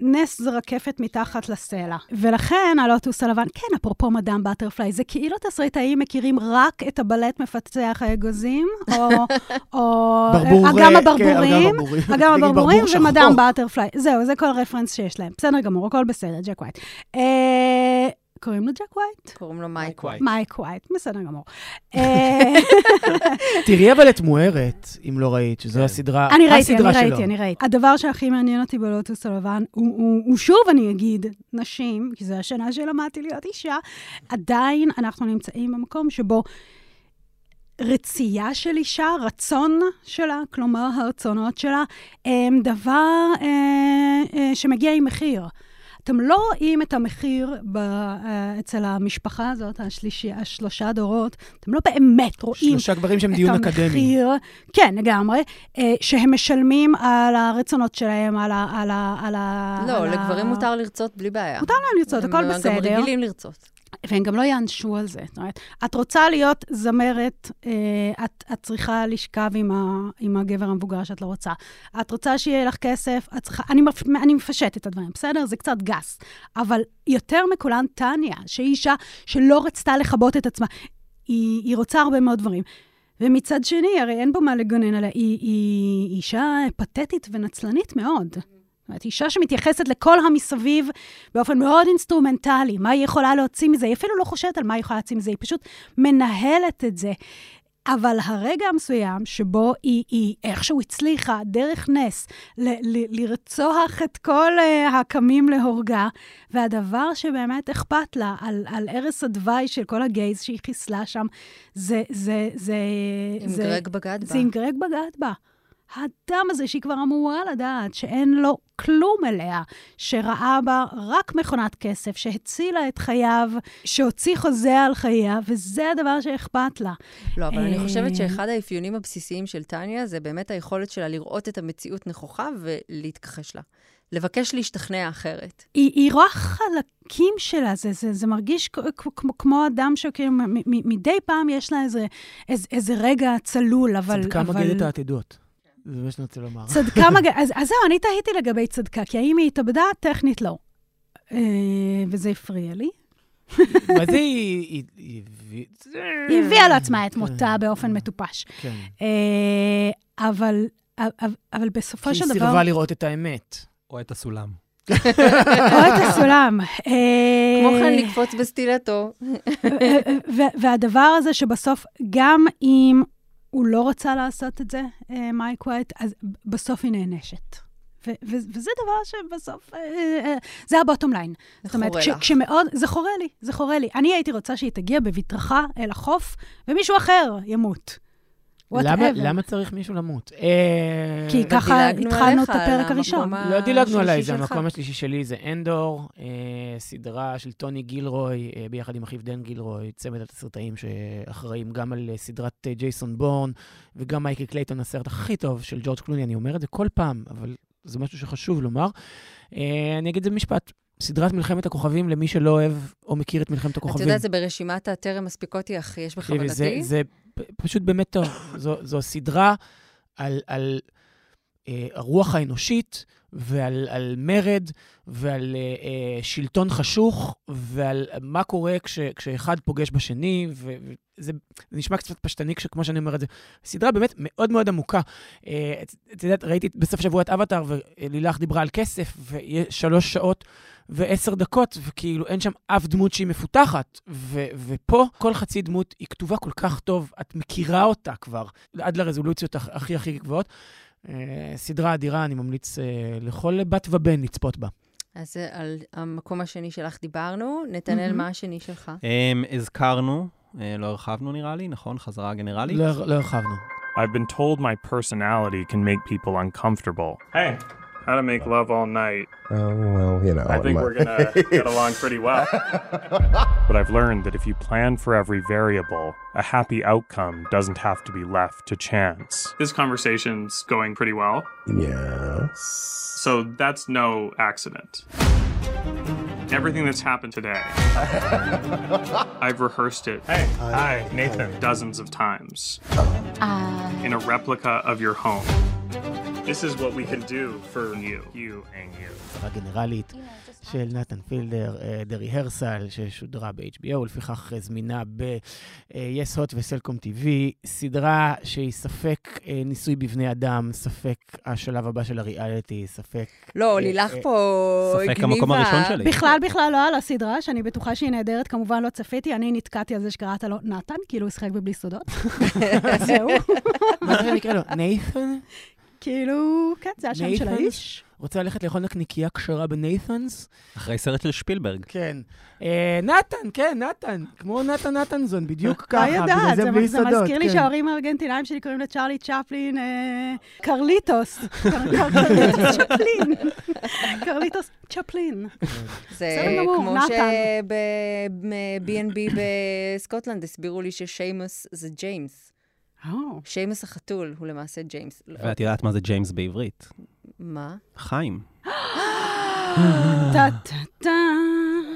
נס זה רקפת מתחת לסלע. ולכן הלוטוס הלבן, כן, אפרופו מדאם בטרפליי, זה כאילו תסריטאים מכירים רק את הבלט מפצח האגוזים, או, או ברבור, אגם אה, כן, הברבורים, אגם הברבורים. אגם נגיד הברבורים ברבור. ומדאם בטרפליי. זהו, זה כל הרפרנס שיש להם. בסדר גמור, הכל בסדר, ג'ק ווייט. קוראים לו ג'ק ווייט? קוראים לו מייק. ווייט. מייק ווייט, בסדר גמור. אה, תראי אבל את מוארת, אם לא ראית, שזו הסדרה, אני ראיתי, אני. ראיתי, אני ראיתי. הדבר שהכי מעניין אותי בלוטוס הלבן, הוא שוב, אני אגיד, נשים, כי זו השנה שלמדתי להיות אישה, עדיין אנחנו נמצאים במקום שבו רצייה של אישה, רצון שלה, כלומר הרצונות שלה, הם דבר אה, אה, שמגיע עם מחיר. אתם לא רואים את המחיר ב, אה, אצל המשפחה הזאת, השלישי, השלושה דורות, אתם לא באמת רואים שלושה גברים שהם דיון את אקדמי. המחיר, כן, לגמרי, אה, שהם משלמים על הרצונות שלהם, על ה... על ה, על ה לא, על ה- לגברים מותר לרצות בלי בעיה. מותר להם לרצות, הכל הם גם בסדר. רגילים לרצות. והם גם לא יענשו על זה. זאת אומרת, את רוצה להיות זמרת, אה, את, את צריכה לשכב עם, ה, עם הגבר המבוגר שאת לא רוצה. את רוצה שיהיה לך כסף, את צריכה... אני, מפ, אני מפשט את הדברים, בסדר? זה קצת גס. אבל יותר מכולן, טניה, שהיא אישה שלא רצתה לכבות את עצמה, היא, היא רוצה הרבה מאוד דברים. ומצד שני, הרי אין פה מה לגונן עליה, היא, היא אישה פתטית ונצלנית מאוד. זאת אומרת, אישה שמתייחסת לכל המסביב באופן מאוד אינסטרומנטלי, מה היא יכולה להוציא מזה? היא אפילו לא חושבת על מה היא יכולה להוציא מזה, היא פשוט מנהלת את זה. אבל הרגע המסוים שבו היא, היא איכשהו הצליחה, דרך נס, ל- ל- לרצוח את כל uh, הקמים להורגה, והדבר שבאמת אכפת לה על, על ערש הדווי של כל הגייז שהיא חיסלה שם, זה... זה, זה עם זה, גרג בגד בה. זה עם גרג בגד בה. האדם הזה שהיא כבר אמורה לדעת שאין לו כלום אליה, שראה בה רק מכונת כסף, שהצילה את חייו, שהוציא חוזה על חייה, וזה הדבר שאכפת לה. לא, אבל אני אה, חושבת שאחד האפיונים הבסיסיים של טניה זה באמת היכולת שלה לראות את המציאות נכוחה ולהתכחש לה. לבקש להשתכנע אחרת. היא, היא רואה חלקים שלה, זה, זה, זה מרגיש כמו, כמו אדם שכאילו מ- מ- מדי פעם יש לה איזה, איזה, איזה רגע צלול, אבל... צדקה אבל... מגדת העתידות. זה מה שאני רוצה לומר. צדקה מג... אז, אז זהו, אני תהיתי לגבי צדקה, כי האם היא התאבדה? טכנית לא. אה, וזה הפריע לי. מה זה היא... היא- היא הביא- היא הביאה לעצמה את כן. מותה באופן מטופש. כן. אה, אבל, אבל, בסופו היא של דבר... סירבה לראות את האמת. או את הסולם. או את הסולם. אה, כמו כן לקפוץ בסטילטו. והדבר הזה שבסוף, גם אם הוא לא רצה לעשות את זה, אה, מייק ווייט, אז בסוף היא נענשת. וזה דבר שבסוף, אה, זה הבוטום ליין. זאת אומרת, חורה כש- לך. כשמאוד, זה חורה לי, זה חורה לי. אני הייתי רוצה שהיא תגיע בבטרחה אל החוף, ומישהו אחר ימות. למה. למה צריך מישהו למות? אה, כי ככה התחלנו את הפרק הראשון. לא דילגנו עליי, זה. המקום השלישי שלי, זה אנדור, אה, סדרה של טוני גילרוי, אה, ביחד עם אחיו דן גילרוי, צמד התסריטאים שאחראים גם על אה, סדרת אה, ג'ייסון בורן, וגם מייקל קלייטון, הסרט הכי טוב של ג'ורג' קלוני, אני אומר את זה כל פעם, אבל זה משהו שחשוב לומר. אה, אני אגיד את זה במשפט, סדרת מלחמת הכוכבים, למי שלא אוהב או מכיר את מלחמת אתה הכוכבים. יודע, זה ברשימת הטרם מספיקותי, אך יש זה, בכוונתי. זה פ- פשוט באמת טוב. זו, זו סדרה על, על אה, הרוח האנושית ועל על מרד ועל אה, אה, שלטון חשוך ועל מה קורה כש, כשאחד פוגש בשני, וזה זה נשמע קצת פשטני כמו שאני אומר את זה. סדרה באמת מאוד מאוד עמוקה. אה, את את יודעת, ראיתי בסוף שבוע את אבטאר, ולילך דיברה על כסף, ויש שלוש שעות ועשר דקות, וכאילו אין שם אף דמות שהיא מפותחת. ו- ופה כל חצי דמות היא כתובה כל כך טוב, את מכירה אותה כבר, עד לרזולוציות הכ- הכי הכי גבוהות. אה, סדרה אדירה, אני ממליץ אה, לכל בת ובן לצפות בה. אז על המקום השני שלך דיברנו. נתנאל, מהמם. מה השני שלך? Um, הזכרנו, אה, לא הרחבנו נראה לי, נכון? חזרה גנרלית? לא לא הרחבנו. I've been told my personality can make people uncomfortable. Hey, how to make love all night. Oh, well, you know. I think my- we're gonna get along pretty well. but I've learned that if you plan for every variable, a happy outcome doesn't have to be left to chance. This conversation's going pretty well, Yes. so that's no accident. Everything that's happened today, I've rehearsed it. Hey, hi, Nathan. Dozens of times Uh, in a replica of your home. This is what we can do for you, you and you. שרה גנרלית של נתן פילדר, אה, דרי הרסל, ששודרה ב-HBO, לפיכך אה, זמינה ב-yes hot וסלקום TV, סדרה שהיא ספק אה, ניסוי בבני אדם, ספק השלב הבא של הריאליטי, ספק... לא, אה, לילך אה, פה ספק המקום הראשון שלי. בכלל, בכלל לא על הסדרה, שאני בטוחה שהיא נהדרת, כמובן לא צפיתי, אני נתקעתי על זה שקראת לו נתן, כאילו הוא שיחק בבלי סודות. זהו. מה זה נקרא לו? ניית'ן? כאילו, כן, זה השם של? האיש. רוצה ללכת לאכול נקניקייה כשרה בניית'נס? אחרי סרט של שפילברג. כן. אה, נתן, כן, נתן. כמו נתן נתנזון, בדיוק לא ככה. יודעת, בגלל זה. מזכיר לי כן. שההורים הארגנטינאים שלי קוראים לצ'רלי צ'פלין אה, קרליטוס. קר- קרליטוס צ'פלין. קרליטוס צ'פלין. זה כמו נתן. שב-B&B בסקוטלנד הסבירו לי ששיימוס זה ג'יימס. או, שיימוס החתול הוא למעשה ג'יימס. לא, ואת יודעת מה זה ג'יימס בעברית? מה? חיים. טה טה טה.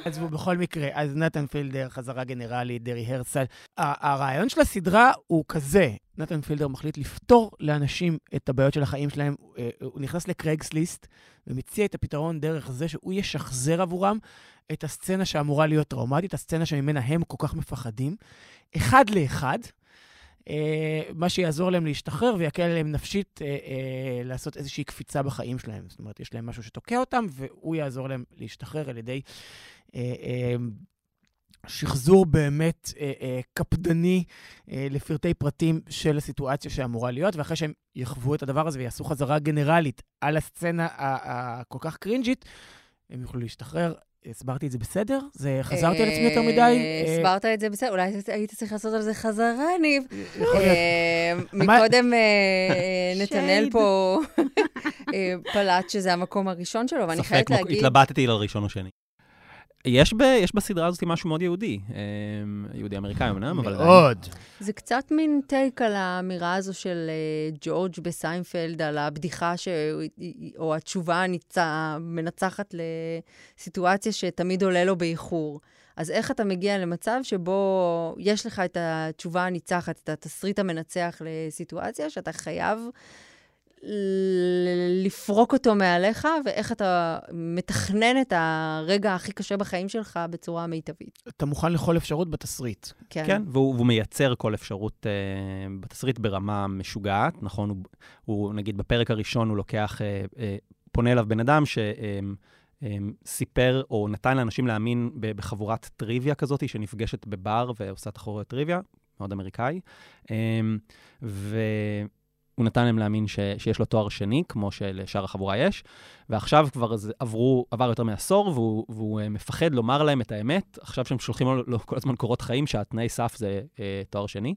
עזבו, בכל מקרה, אז נתן פילדר, חזרה גנרלית, The Rehearsal. ה- הרעיון של הסדרה הוא כזה, נתן פילדר מחליט לפתור לאנשים את הבעיות של החיים שלהם. אה, הוא נכנס לקרייגסליסט ומציע את הפתרון דרך זה שהוא ישחזר עבורם את הסצנה שאמורה להיות טראומטית, הסצנה שממנה הם כל כך מפחדים, אחד לאחד. אה, מה שיעזור להם להשתחרר ויקל עליהם נפשית אה, אה, לעשות איזושהי קפיצה בחיים שלהם. זאת אומרת, יש להם משהו שתוקע אותם, והוא יעזור להם להשתחרר על ידי שחזור באמת אה, אה, קפדני אה, לפרטי פרטים של הסיטואציה שאמורה להיות, ואחרי שהם יחוו את הדבר הזה ויעשו חזרה גנרלית על הסצנה הכל כך קרינג'ית, הם יוכלו להשתחרר. הסברתי את זה בסדר? זה חזרתי על עצמי יותר מדי? אה, אה, הסברת את זה בסדר, אולי היית צריך לעשות על זה חזרה, ניב. אה, מקודם אה, אה, נתנאל. פה אה, פלט שזה המקום הראשון שלו, ואני ספק, חייבת להגיד... התלבטתי על הראשון או שני. יש, ב, יש בסדרה הזאת משהו מאוד יהודי. אמ, יהודי-אמריקאי אמנם, אבל... עדיין- מאוד. זה קצת מין טייק על האמירה הזו של אה, ג'ורג' בסיינפלד, על הבדיחה, ש... או התשובה. המנצחת לסיטואציה שתמיד עולה לו באיחור. אז איך אתה מגיע למצב שבו יש לך את התשובה הניצחת, את התסריט המנצח לסיטואציה, שאתה חייב לפרוק אותו מעליך, ואיך אתה מתכנן את הרגע הכי קשה בחיים שלך בצורה מיטבית. אתה מוכן לכל אפשרות בתסריט. כן. כן, והוא, והוא מייצר כל אפשרות אה, בתסריט ברמה משוגעת, נכון? הוא, הוא, נגיד, בפרק הראשון הוא לוקח, אה, אה, פונה אליו בן אדם שסיפר או נתן לאנשים להאמין בחבורת טריוויה כזאת, שנפגשת בבר ועושה תחרויות טריוויה, מאוד אמריקאי. אה, והוא נתן להם להאמין ש, שיש לו תואר שני, כמו שלשאר החבורה יש, ועכשיו כבר זה עברו, עבר יותר מעשור, והוא, והוא אה, מפחד לומר להם את האמת, עכשיו שהם שולחים לו, לו כל הזמן קורות חיים, שהתנאי סף זה אה, תואר שני.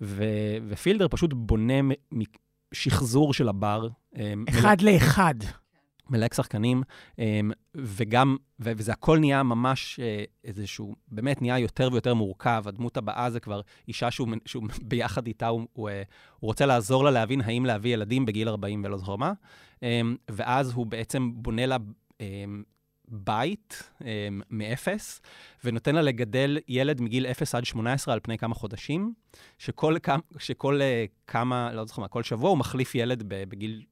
ו, ופילדר פשוט בונה מ, שחזור של הבר. אה, אחד לאחד. מלהק שחקנים, אמ, וגם, וזה הכל נהיה ממש אה, איזשהו, באמת נהיה יותר ויותר מורכב. הדמות הבאה זה כבר אישה שהוא, שהוא ביחד איתה, הוא, הוא, אה, הוא רוצה לעזור לה להבין האם להביא ילדים בגיל 40 ולא זוכר מה, אמ, ואז הוא בעצם בונה לה אמ, בית מאפס, ונותן לה לגדל ילד מגיל 0 עד 18 על פני כמה חודשים, שכל, שכל אה, כמה, לא זוכר מה, כל שבוע הוא מחליף ילד בגיל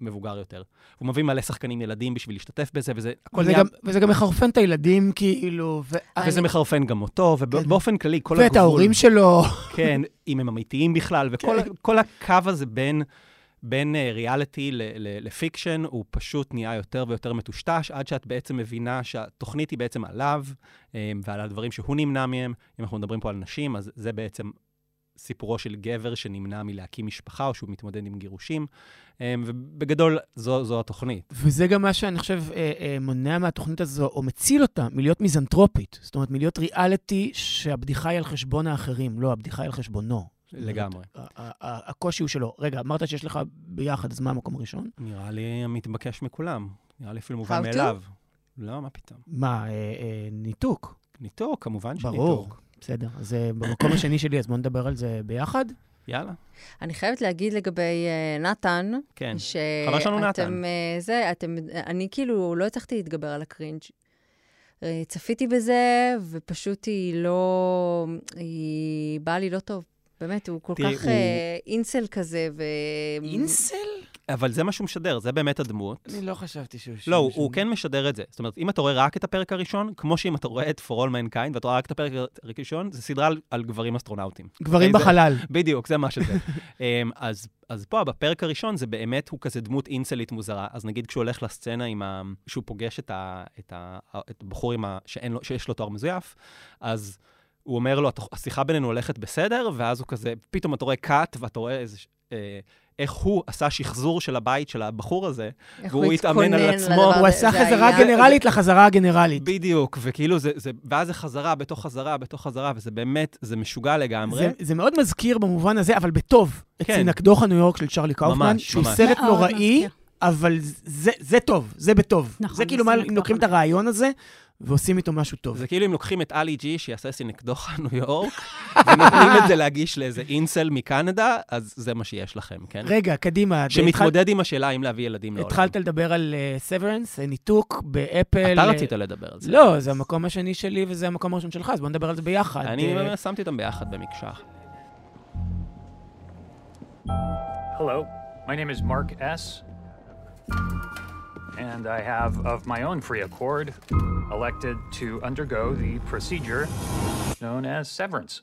מבוגר יותר. הוא מביא מלא שחקנים ילדים בשביל להשתתף בזה, וזה הכל וזה נהיה... גם- וזה גם מחרפן את הילדים, כאילו, ו- וזה מחרפן גם אותו, כן. ובאופן כללי, כל הגבול... ואת ההורים שלו. כן, אם הם אמיתיים בכלל, וכל כן. כל הקו הזה בין, בין אה, ריאליטי ל- לפיקשן, הוא פשוט נהיה יותר ויותר מטושטש, עד שאת בעצם מבינה שהתוכנית היא בעצם עליו, אה, ועל הדברים שהוא נמנע מהם. אם אנחנו מדברים פה על נשים, אז זה בעצם סיפורו של גבר שנמנע מלהקים משפחה, או שהוא מתמודד עם גירושים, אה, ובגדול, זו, זו התוכנית. וזה גם מה שאני חושב אה, אה, מונע מהתוכנית הזו, או מציל אותה מלהיות מיזנטרופית. זאת אומרת, מלהיות ריאליטי שהבדיחה היא על חשבון האחרים, לא, הבדיחה היא על חשבונו. לגמרי. הקושי הוא שלו. רגע, אמרת שיש לך ביחד, אז מה המקום הראשון? נראה לי המתבקש מכולם. נראה לי אפילו מובן? מאליו. לא, מה פתאום. מה, אה, אה, ניתוק? ניתוק, כמובן שניתוק. ברור. בסדר. אז אה, במקום השני שלי, אז בואו נדבר על זה ביחד. יאללה, אני חייבת להגיד לגבי uh, נתן, כן. שאתם... חבל שלנו נתן. אה, זה, אתם... אני כאילו לא הצלחתי להתגבר על הקרינג'. צפיתי בזה, ופשוט היא לא... היא באה לי לא טוב. באמת, הוא כל כך הוא- אינסל כזה, ו... אינסל? אבל זה מה שהוא משדר, זה באמת הדמות. אני לא חשבתי שהוא... לא, הוא, שהוא- הוא כן משדר את זה. זאת אומרת, אם אתה רואה רק את הפרק הראשון, כמו שאם אתה רואה את For All Mankind, ואתה רואה רק את הפרק הראשון, זה סדרה על, על גברים אסטרונאוטים. גברים זה- בחלל. בדיוק, זה מה שזה. אמ, אז, אז פה, בפרק הראשון, זה באמת, הוא כזה דמות אינסלית מוזרה. אז נגיד כשהוא הולך לסצנה עם ה... שהוא פוגש את, ה, את, ה, את הבחור עם ה, שאין לו, שיש לו תואר מזויף, אז הוא אומר לו, "התוכ- השיחה בינינו הולכת בסדר, ואז הוא כזה, פתאום אתה רואה קאט, ואתה רואה איזה... אה, איך הוא עשה שחזור של הבית של הבחור הזה, והוא התאמן על עצמו. הוא עשה חזרה היה- גנרלית לחזרה הגנרלית. בדיוק, וכאילו זה, זה, ואז זה חזרה בתוך חזרה בתוך חזרה, וזה באמת, זה משוגע לגמרי. זה, זה מאוד מזכיר במובן הזה, אבל בטוב, את כן. סינקדוחה ניו יורק של צ'רלי קאופמן, שהוא ממש. סרט נוראי. אבל זה, זה טוב, זה בטוב. נכון, זה כאילו מה, אם לוקחים את. הרעיון הזה ועושים איתו משהו טוב. זה כאילו אם לוקחים את אלי ג'י, שיעשה סינקדוחה ניו יורק, ונותנים את זה להגיש לאיזה אינסל מקנדה, אז זה מה שיש לכם, כן? רגע, קדימה. שמתמודד עם השאלה אם להביא ילדים לעולם. התחלת לדבר על Severance, ניתוק באפל. אתה אה, רצית לדבר על זה. לא, זה המקום השני שלי וזה המקום הראשון שלך, אז בוא נדבר על זה ביחד. אני אה, שמתי אותם ביחד במקשה. Hello, my name is Mark S. And I have, of my own free accord, elected to undergo the procedure known as severance.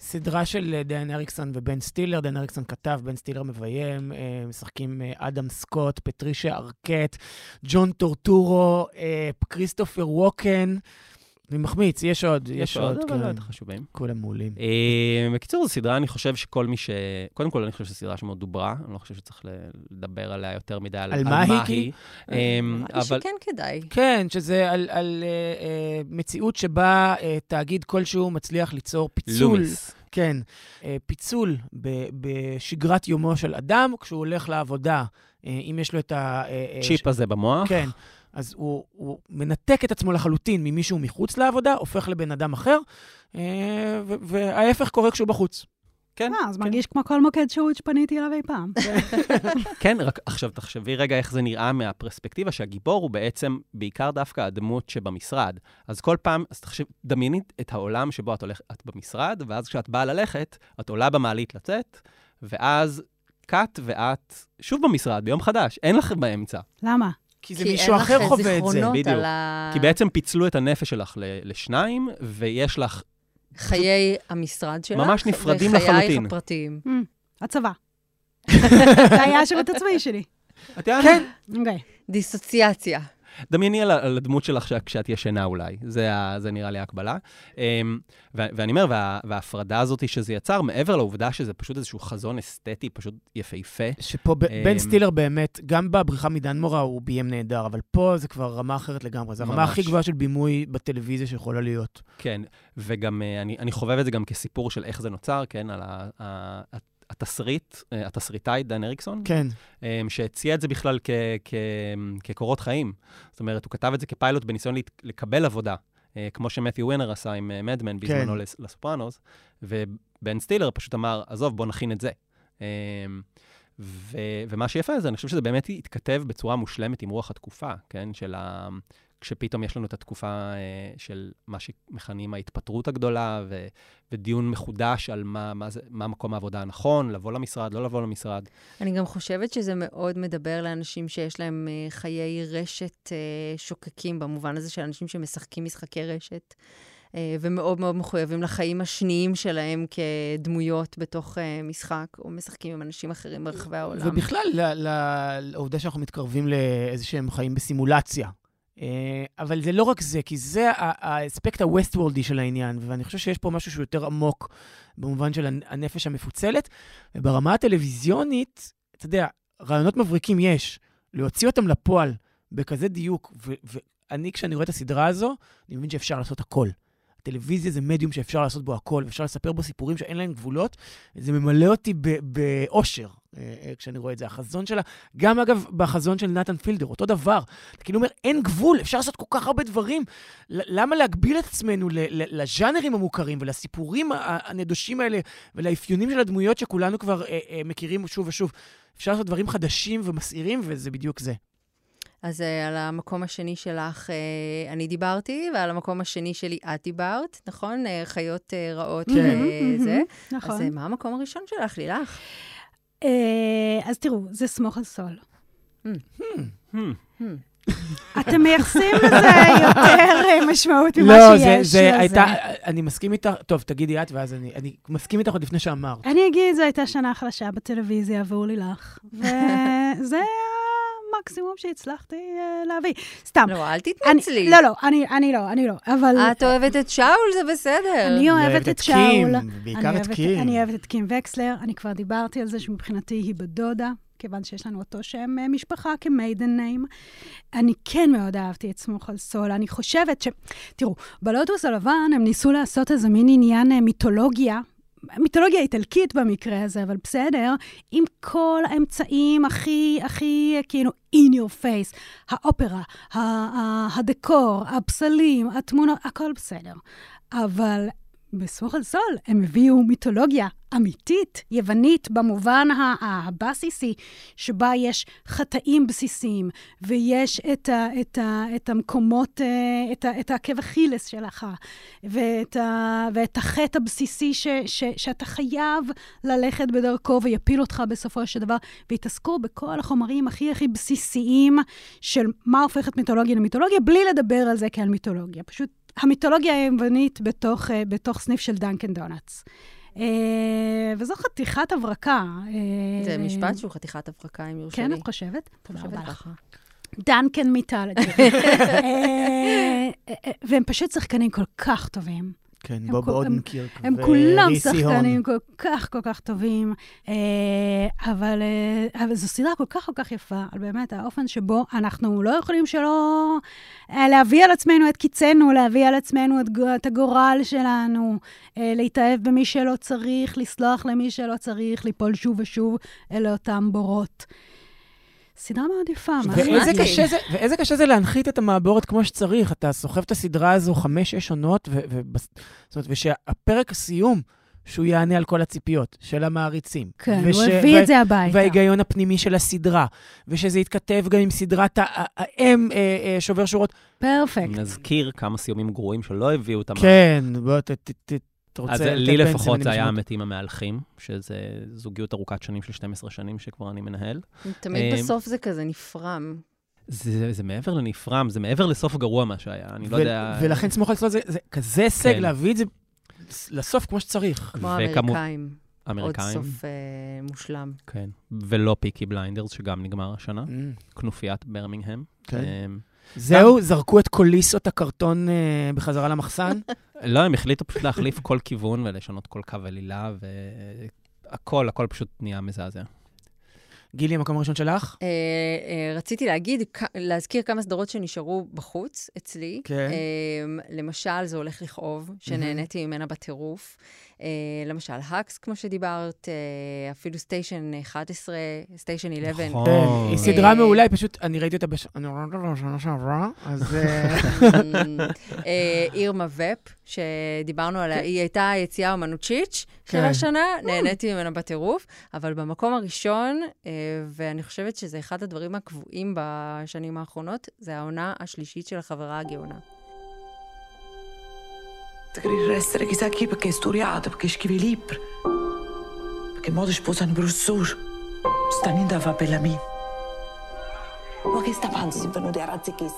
סדרה של אה, דיין אריקסון ובן סטילר, דיין אריקסון כתב, בן סטילר מביים, אה, משחקים אה, אדם סקוט, פטרישה ארקט, ג'ון טורטורו, כריסטופר ווקן. אני מחמיץ, יש עוד, יש עוד, אבל לא כן. את החשובים. כולם מעולים. אה, בקיצור, זו סדרה, אני חושב שכל מי ש... קודם כל, אני חושב שזו סדרה שמאוד דוברה, אני לא חושב שצריך לדבר עליה יותר מדי על על מה היא, כי? אה, נראה לי אבל שכן כדאי. כן, שזה על, על אה, אה, מציאות שבה אה, תאגיד כלשהו מצליח ליצור פיצול. לומיס. כן, אה, פיצול ב- בשגרת יומו של אדם, כשהוא הולך לעבודה, אה, אם יש לו את ה... אה, אה, צ'יפ הזה במוח. כן. אז הוא, הוא מנתק את עצמו לחלוטין ממישהו מחוץ לעבודה, הופך לבן אדם אחר, אה, וההפך קורה כשהוא בחוץ. כן, אה, אז כן. מרגיש כמו כל מוקד שירות שפניתי אליו אי פעם. כן, רק עכשיו תחשבי רגע איך זה נראה מהפרספקטיבה שהגיבור הוא בעצם בעיקר דווקא הדמות שבמשרד. אז כל פעם, אז תחשב, דמייני את העולם שבו את הולכת, את במשרד, ואז כשאת באה ללכת, את עולה במעלית לצאת, ואז קאט ואת שוב במשרד, ביום חדש, אין לכם באמצע. למה? כי זה כי מישהו אחר חווה את זה. זיכרונות בדיוק. על ה- כי בעצם פיצלו את הנפש שלך ל- לשניים, ויש לך... חיי המשרד שלך, ממש נפרדים וחייך לחלוטין. הפרטיים. אמ, הצבא. זה היה השירות הצבאי שלי. את יודעת? כן, אוקיי. דיסוציאציה. דמייני על, הדמות שלך כשאת ישנה אולי, זה, ה- זה נראה לי ההקבלה. ו- ואני אומר, וה- וההפרדה הזאת שזה יצר, מעבר לעובדה שזה פשוט איזשהו חזון אסתטי פשוט יפהפה, שפה ב- אמ, בן סטילר באמת, גם בבריחה מדנמורה הוא ביים נהדר, אבל פה זה כבר רמה אחרת לגמרי. זו הרמה. הכי גבוהה של בימוי בטלוויזיה שיכולה להיות. כן, וגם uh, אני, אני חובב את זה גם כסיפור של איך זה נוצר, כן, על ה- ה- התסריט, uh, התסריטאי דן אריקסון, כן. um, שהציע את זה בכלל כ- כ- כקורות חיים. זאת אומרת, הוא כתב את זה כפיילוט בניסיון לקבל עבודה, uh, כמו שמת'יו ווינר עשה עם מדמן בזמנו כן. לס- לסופרנוס, ובן סטילר פשוט אמר, עזוב, בוא נכין את זה. ו- ומה שיפה זה, אני חושב שזה באמת התכתב בצורה מושלמת עם רוח התקופה, כן? של ה... כשפתאום יש לנו את התקופה אה, של מה שמכנים ההתפטרות הגדולה, ו- ודיון מחודש על מה, מה, זה, מה מקום העבודה הנכון, לבוא למשרד, לא לבוא למשרד. אני גם חושבת שזה מאוד מדבר לאנשים שיש להם אה, חיי רשת אה, שוקקים, במובן הזה של אנשים שמשחקים משחקי רשת, ומאוד מאוד מחויבים לחיים השניים שלהם כדמויות בתוך משחק, או משחקים עם אנשים אחרים ברחבי העולם. ובכלל, לעובדה שאנחנו מתקרבים לאיזה שהם חיים בסימולציה. אה, אבל זה לא רק זה, כי זה האספקט הווסט וורלדי של העניין, ואני חושב שיש פה משהו שהוא יותר עמוק במובן של הנ- הנפש המפוצלת. וברמה הטלוויזיונית, אתה יודע, רעיונות מבריקים יש. להוציא אותם לפועל בכזה דיוק, ואני, כשאני רואה את הסדרה הזו, אני מבין שאפשר לעשות הכל. טלוויזיה זה מדיום שאפשר לעשות בו הכל, ואפשר לספר בו סיפורים שאין להם גבולות. זה ממלא אותי באושר אה, אה, כשאני רואה את זה. החזון שלה, גם אגב בחזון של נתן פילדר, אותו דבר. אתה כאילו אומר, אין גבול, אפשר לעשות כל כך הרבה דברים. למה להגביל את עצמנו לז'אנרים המוכרים ולסיפורים הנדושים האלה ולאפיונים של הדמויות שכולנו כבר אה, מכירים שוב ושוב? אפשר לעשות דברים חדשים ומסעירים, וזה בדיוק זה. אז uh, על המקום השני שלך uh, אני דיברתי, ועל המקום השני שלי את דיברת, נכון? Uh, חיות רעות כן. וזה. נכון. אז מה המקום הראשון שלך, לילך? אה, אז תראו, זה סמוך על סול. אתם מייחסים לזה יותר אה, משמעות ממה לא, שיש. זה, זה לזה. הייתה, אני מסכים איתך, טוב, תגידי את, ואז אני, אני מסכים איתך עוד לפני שאמרת. אני אגיד, זו הייתה שנה חלשה בטלוויזיה עבור לילך, וזה המקסימום שהצלחתי אה, להביא. סתם. לא, אל תתנצלי. לא, לא, אני, אני לא, אני לא, אבל... את אוהבת את שאול, זה בסדר. אני אוהבת את שאול. קים, אני בעיקר את קים. אני אוהבת את קים וקסלר, אני כבר דיברתי על זה שמבחינתי היא בדודה, כיוון שיש לנו אותו שם אה, משפחה כמיידן ניים. אני כן מאוד אהבתי את סמוך על סול. אני חושבת ש... תראו, בלוטוס הלבן הם ניסו לעשות איזה מין עניין אה, מיתולוגיה. מיתולוגיה איטלקית במקרה הזה, אבל בסדר, עם כל האמצעים הכי, הכי, כאילו, in your face, האופרה, הדקור, הפסלים, התמונות, הכל בסדר. אבל בסמוך על סול הם הביאו מיתולוגיה אמיתית, יוונית, במובן הבסיסי, שבה יש חטאים בסיסיים, ויש את, ה, את, ה, את המקומות, אה, את, ה, את העקב אכילס שלך, ואת, ה, ואת החטא הבסיסי ש, ש, שאתה חייב ללכת בדרכו ויפיל אותך בסופו של דבר, והתעסקו בכל החומרים הכי הכי בסיסיים של מה הופך את מיתולוגיה למיתולוגיה, בלי לדבר על זה כעל מיתולוגיה. פשוט המיתולוגיה היוונית בתוך, אה, בתוך סניף של דנקן דונלדס. אה, וזו חתיכת הברקה. אה, זה משפט שהוא חתיכת הברקה, אם יורשה כן, לי. את חושבת? תודה רבה לך. דנקן מיתולוגי. והם פשוט שחקנים כל כך טובים. כן, הם בוב אודנקירק הם כולם וריסי הון. שחקנים כל כך כל כך טובים, אה, אבל, אה, אבל זו סדרה כל כך כל כך יפה, על באמת האופן שבו אנחנו לא יכולים שלא אה, להביא על עצמנו את קיצנו, להביא על עצמנו את, את הגורל שלנו, אה, להתאהב במי שלא צריך, לסלוח למי שלא צריך, ליפול שוב ושוב אל אותם בורות. סדרה מאוד יפה, מה ואיזה. קשה, זה, ואיזה קשה זה להנחית את המעבורת כמו שצריך. אתה סוחב את הסדרה הזו חמש-שש עונות, ו, ו, זאת אומרת, ושהפרק הסיום, שהוא יענה על כל הציפיות של המעריצים. כן, וש- הוא הביא ו- את זה הביתה. וההיגיון הפנימי של הסדרה, ושזה יתכתב גם עם סדרת ה- ה- האם אה, אה, שובר שורות. פרפקט. נזכיר כמה סיומים גרועים שלא הביאו אותם. כן, בוא, ת, ת, ת, אתה רוצה... אז לי לפחות זה היה? המתים המהלכים, שזה זוגיות ארוכת שנים של 12 שנים שכבר אני מנהל. תמיד אה, בסוף זה כזה נפרם. זה, זה מעבר לנפרם, זה מעבר לסוף גרוע מה שהיה, אני לא יודע... ולכן סמוך על זה, זה כזה הישג כן. להביא את זה לסוף כמו שצריך. כמו וכמו- האמריקאים. עוד אמריקאים, סוף אה, מושלם. כן. ולא פיקי בליינדרס, שגם נגמר השנה. Mm, כנופיית ברמינגהם. כן. אמ, זהו, זרקו את קוליסות הקרטון אה, בחזרה למחסן. לא, הם החליטו פשוט להחליף כל כיוון ולשנות כל קו עלילה, והכל, הכל פשוט נהיה מזעזע. גילי, המקום הראשון שלך? אה, אה, רציתי להגיד, כ- להזכיר כמה סדרות שנשארו בחוץ אצלי. כן. אה, למשל, זה הולך לכאוב, שנהניתי ממנה בטירוף. אה, למשל, האקס, כמו שדיברת, אה, אפילו סטיישן 11, סטיישן 11. נכון. כן, היא סדרה אה, מעולה, היא פשוט, אני ראיתי אותה בשנה שעברה, אז... אירמה ופ, שדיברנו עליה, היא הייתה היציאה האומנוצ'יץ' של כן. השנה, נהניתי ממנה בטירוף, אבל במקום הראשון, ואני חושבת שזה אחד הדברים הקבועים בשנים האחרונות, זה העונה השלישית של החברה הגאונה. Querer essere chissà chi perché hai studiato, perché scrivi libri. Perché mo ti sposano professore. Sta niente a fare per la mia. Ma che sta avanti si venuti a razzichis?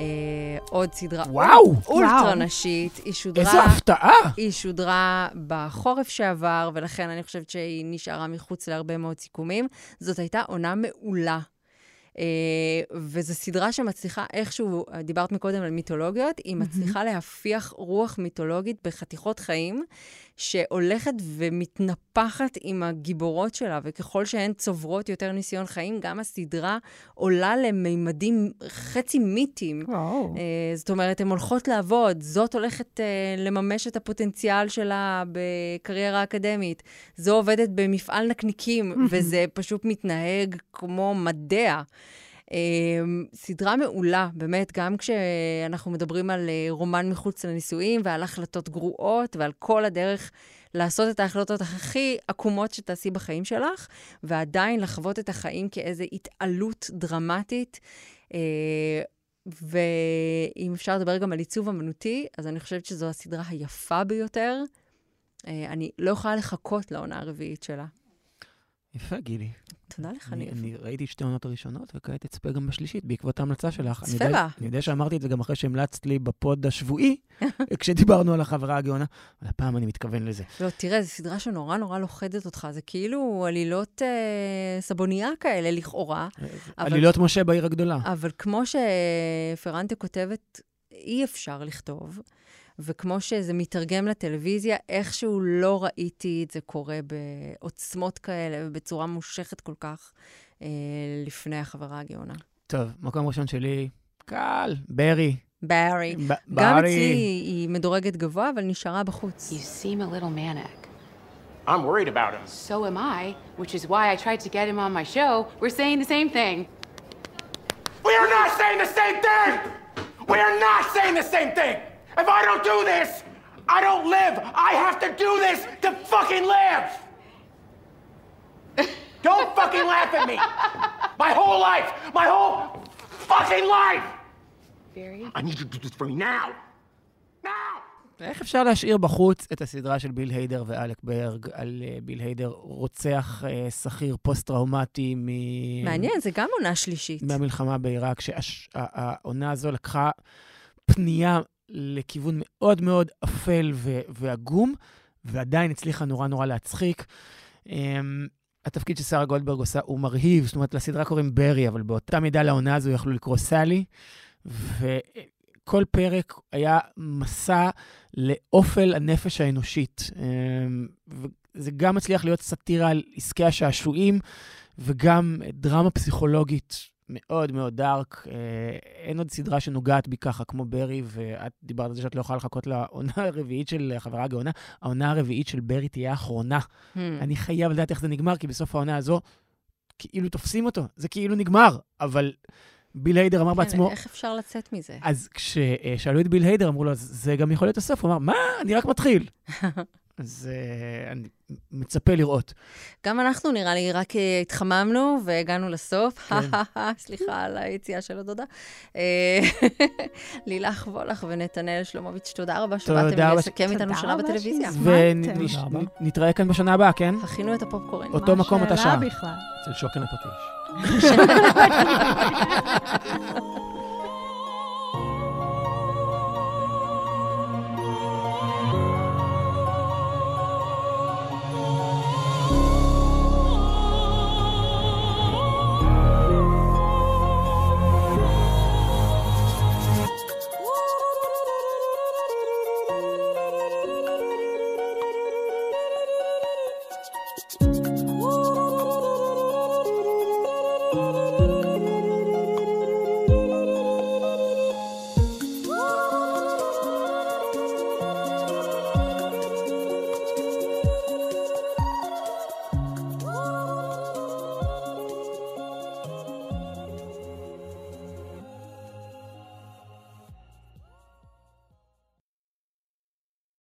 אה, עוד סדרה וואו! אולטרה. נשית, היא שודרה... איזו הפתעה! היא שודרה בחורף שעבר, ולכן אני חושבת שהיא נשארה מחוץ להרבה מאוד סיכומים. זאת הייתה עונה מעולה. Uh, וזו סדרה שמצליחה איכשהו, דיברת מקודם על מיתולוגיות, היא מצליחה להפיח רוח מיתולוגית בחתיכות חיים, שהולכת ומתנפחת עם הגיבורות שלה, וככל שהן צוברות יותר ניסיון חיים, גם הסדרה עולה למימדים חצי מיתיים. וואו. אה, זאת אומרת, הן הולכות לעבוד, זאת הולכת אה, לממש את הפוטנציאל שלה בקריירה אקדמית, זו עובדת במפעל נקניקים, וזה פשוט מתנהג כמו מדע. אה, סדרה מעולה, באמת, גם כשאנחנו מדברים על אה, רומן מחוץ לנישואים ועל החלטות גרועות ועל כל הדרך לעשות את ההחלטות הכי עקומות שתעשי בחיים שלך, ועדיין לחוות את החיים כאיזו התעלות דרמטית. אה, ואם אפשר לדבר גם על עיצוב אמנותי, אז אני חושבת שזו הסדרה היפה ביותר. אה, אני לא יכולה לחכות לעונה הרביעית שלה. יפה, גילי. תודה לך, אני. אני ראיתי את שתי העונות הראשונות, וכעת אצפה גם בשלישית, בעקבות ההמלצה שלך. צפה בה. אני יודע שאמרתי את זה גם אחרי שהמלצת לי בפוד השבועי, כשדיברנו על החברה הגאונה, אבל הפעם אני מתכוון לזה. לא, תראה, זו סדרה שנורא נורא לוכדת אותך. זה כאילו עלילות אה, סבונייה כאלה, לכאורה. אבל- עלילות משה בעיר הגדולה. אבל כמו שפרנטה כותבת, אי אפשר לכתוב, וכמו שזה מתרגם לטלוויזיה, איכשהו לא ראיתי את זה קורה בעוצמות כאלה ובצורה מושכת כל כך אה, לפני החברה הגאונה. טוב, מקום ראשון שלי, קל, ברי. בארי. ב- גם ברי. אצלי היא מדורגת גבוה, אבל נשארה בחוץ. You seem a little manic. I'm worried about him. So am I, which is why I tried to get him on my show. We're saying the same thing. We are not saying the same thing! We are not saying the same thing! If I don't do this, I don't live! I have to do this to fucking live! don't fucking laugh at me! My whole life! My whole fucking life! Very. I need you to do this for me now! Now! איך אפשר להשאיר בחוץ את הסדרה של ביל היידר ואלק ברג על uh, ביל היידר רוצח uh, שכיר פוסט-טראומטי מ... מעניין, זה גם עונה שלישית. מהמלחמה בעיראק, שהעונה הזו לקחה פנייה לכיוון מאוד מאוד אפל ועגום, ועדיין הצליחה נורא נורא להצחיק. Um, התפקיד ששרה גולדברג עושה הוא מרהיב, זאת אומרת, לסדרה קוראים ברי, אבל באותה מידה לעונה הזו יכלו לקרוא סלי, וכל פרק היה מסע לאופל הנפש האנושית. אמ, וזה גם מצליח להיות סאטירה על עסקי השעשועים, וגם דרמה פסיכולוגית מאוד מאוד דארק. אה, אין עוד סדרה שנוגעת בי ככה כמו ברי, ואת דיברת על זה שאת לא יכולה לחכות לעונה הרביעית של חברה הגאונה. העונה הרביעית של ברי תהיה האחרונה. Hmm. אני חייב לדעת איך זה נגמר, כי בסוף העונה הזו, כאילו תופסים אותו, זה כאילו נגמר, אבל ביל היידר אמר כן, בעצמו, איך אפשר לצאת מזה? אז כששאלו את ביל היידר, אמרו לו, "אז זה גם יכול להיות הסוף. הוא אמר, מה? אני רק מתחיל. אז אה, אני מצפה לראות. גם אנחנו, נראה לי, רק אה, התחממנו והגענו לסוף. כן. סליחה על היציאה של הדודה. אה, לילך וולך ונתנאל שלומוביץ', תודה רבה שבאתם. לסכם איתנו שנה בטלוויזיה. שהזמנתם. תודה רבה. ונתראה כאן בשנה הבאה, כן? הכינו את הפופקורן. אותו מה מקום, אותה השאלה שעה. בכלל? אצל שוקן הפטיש.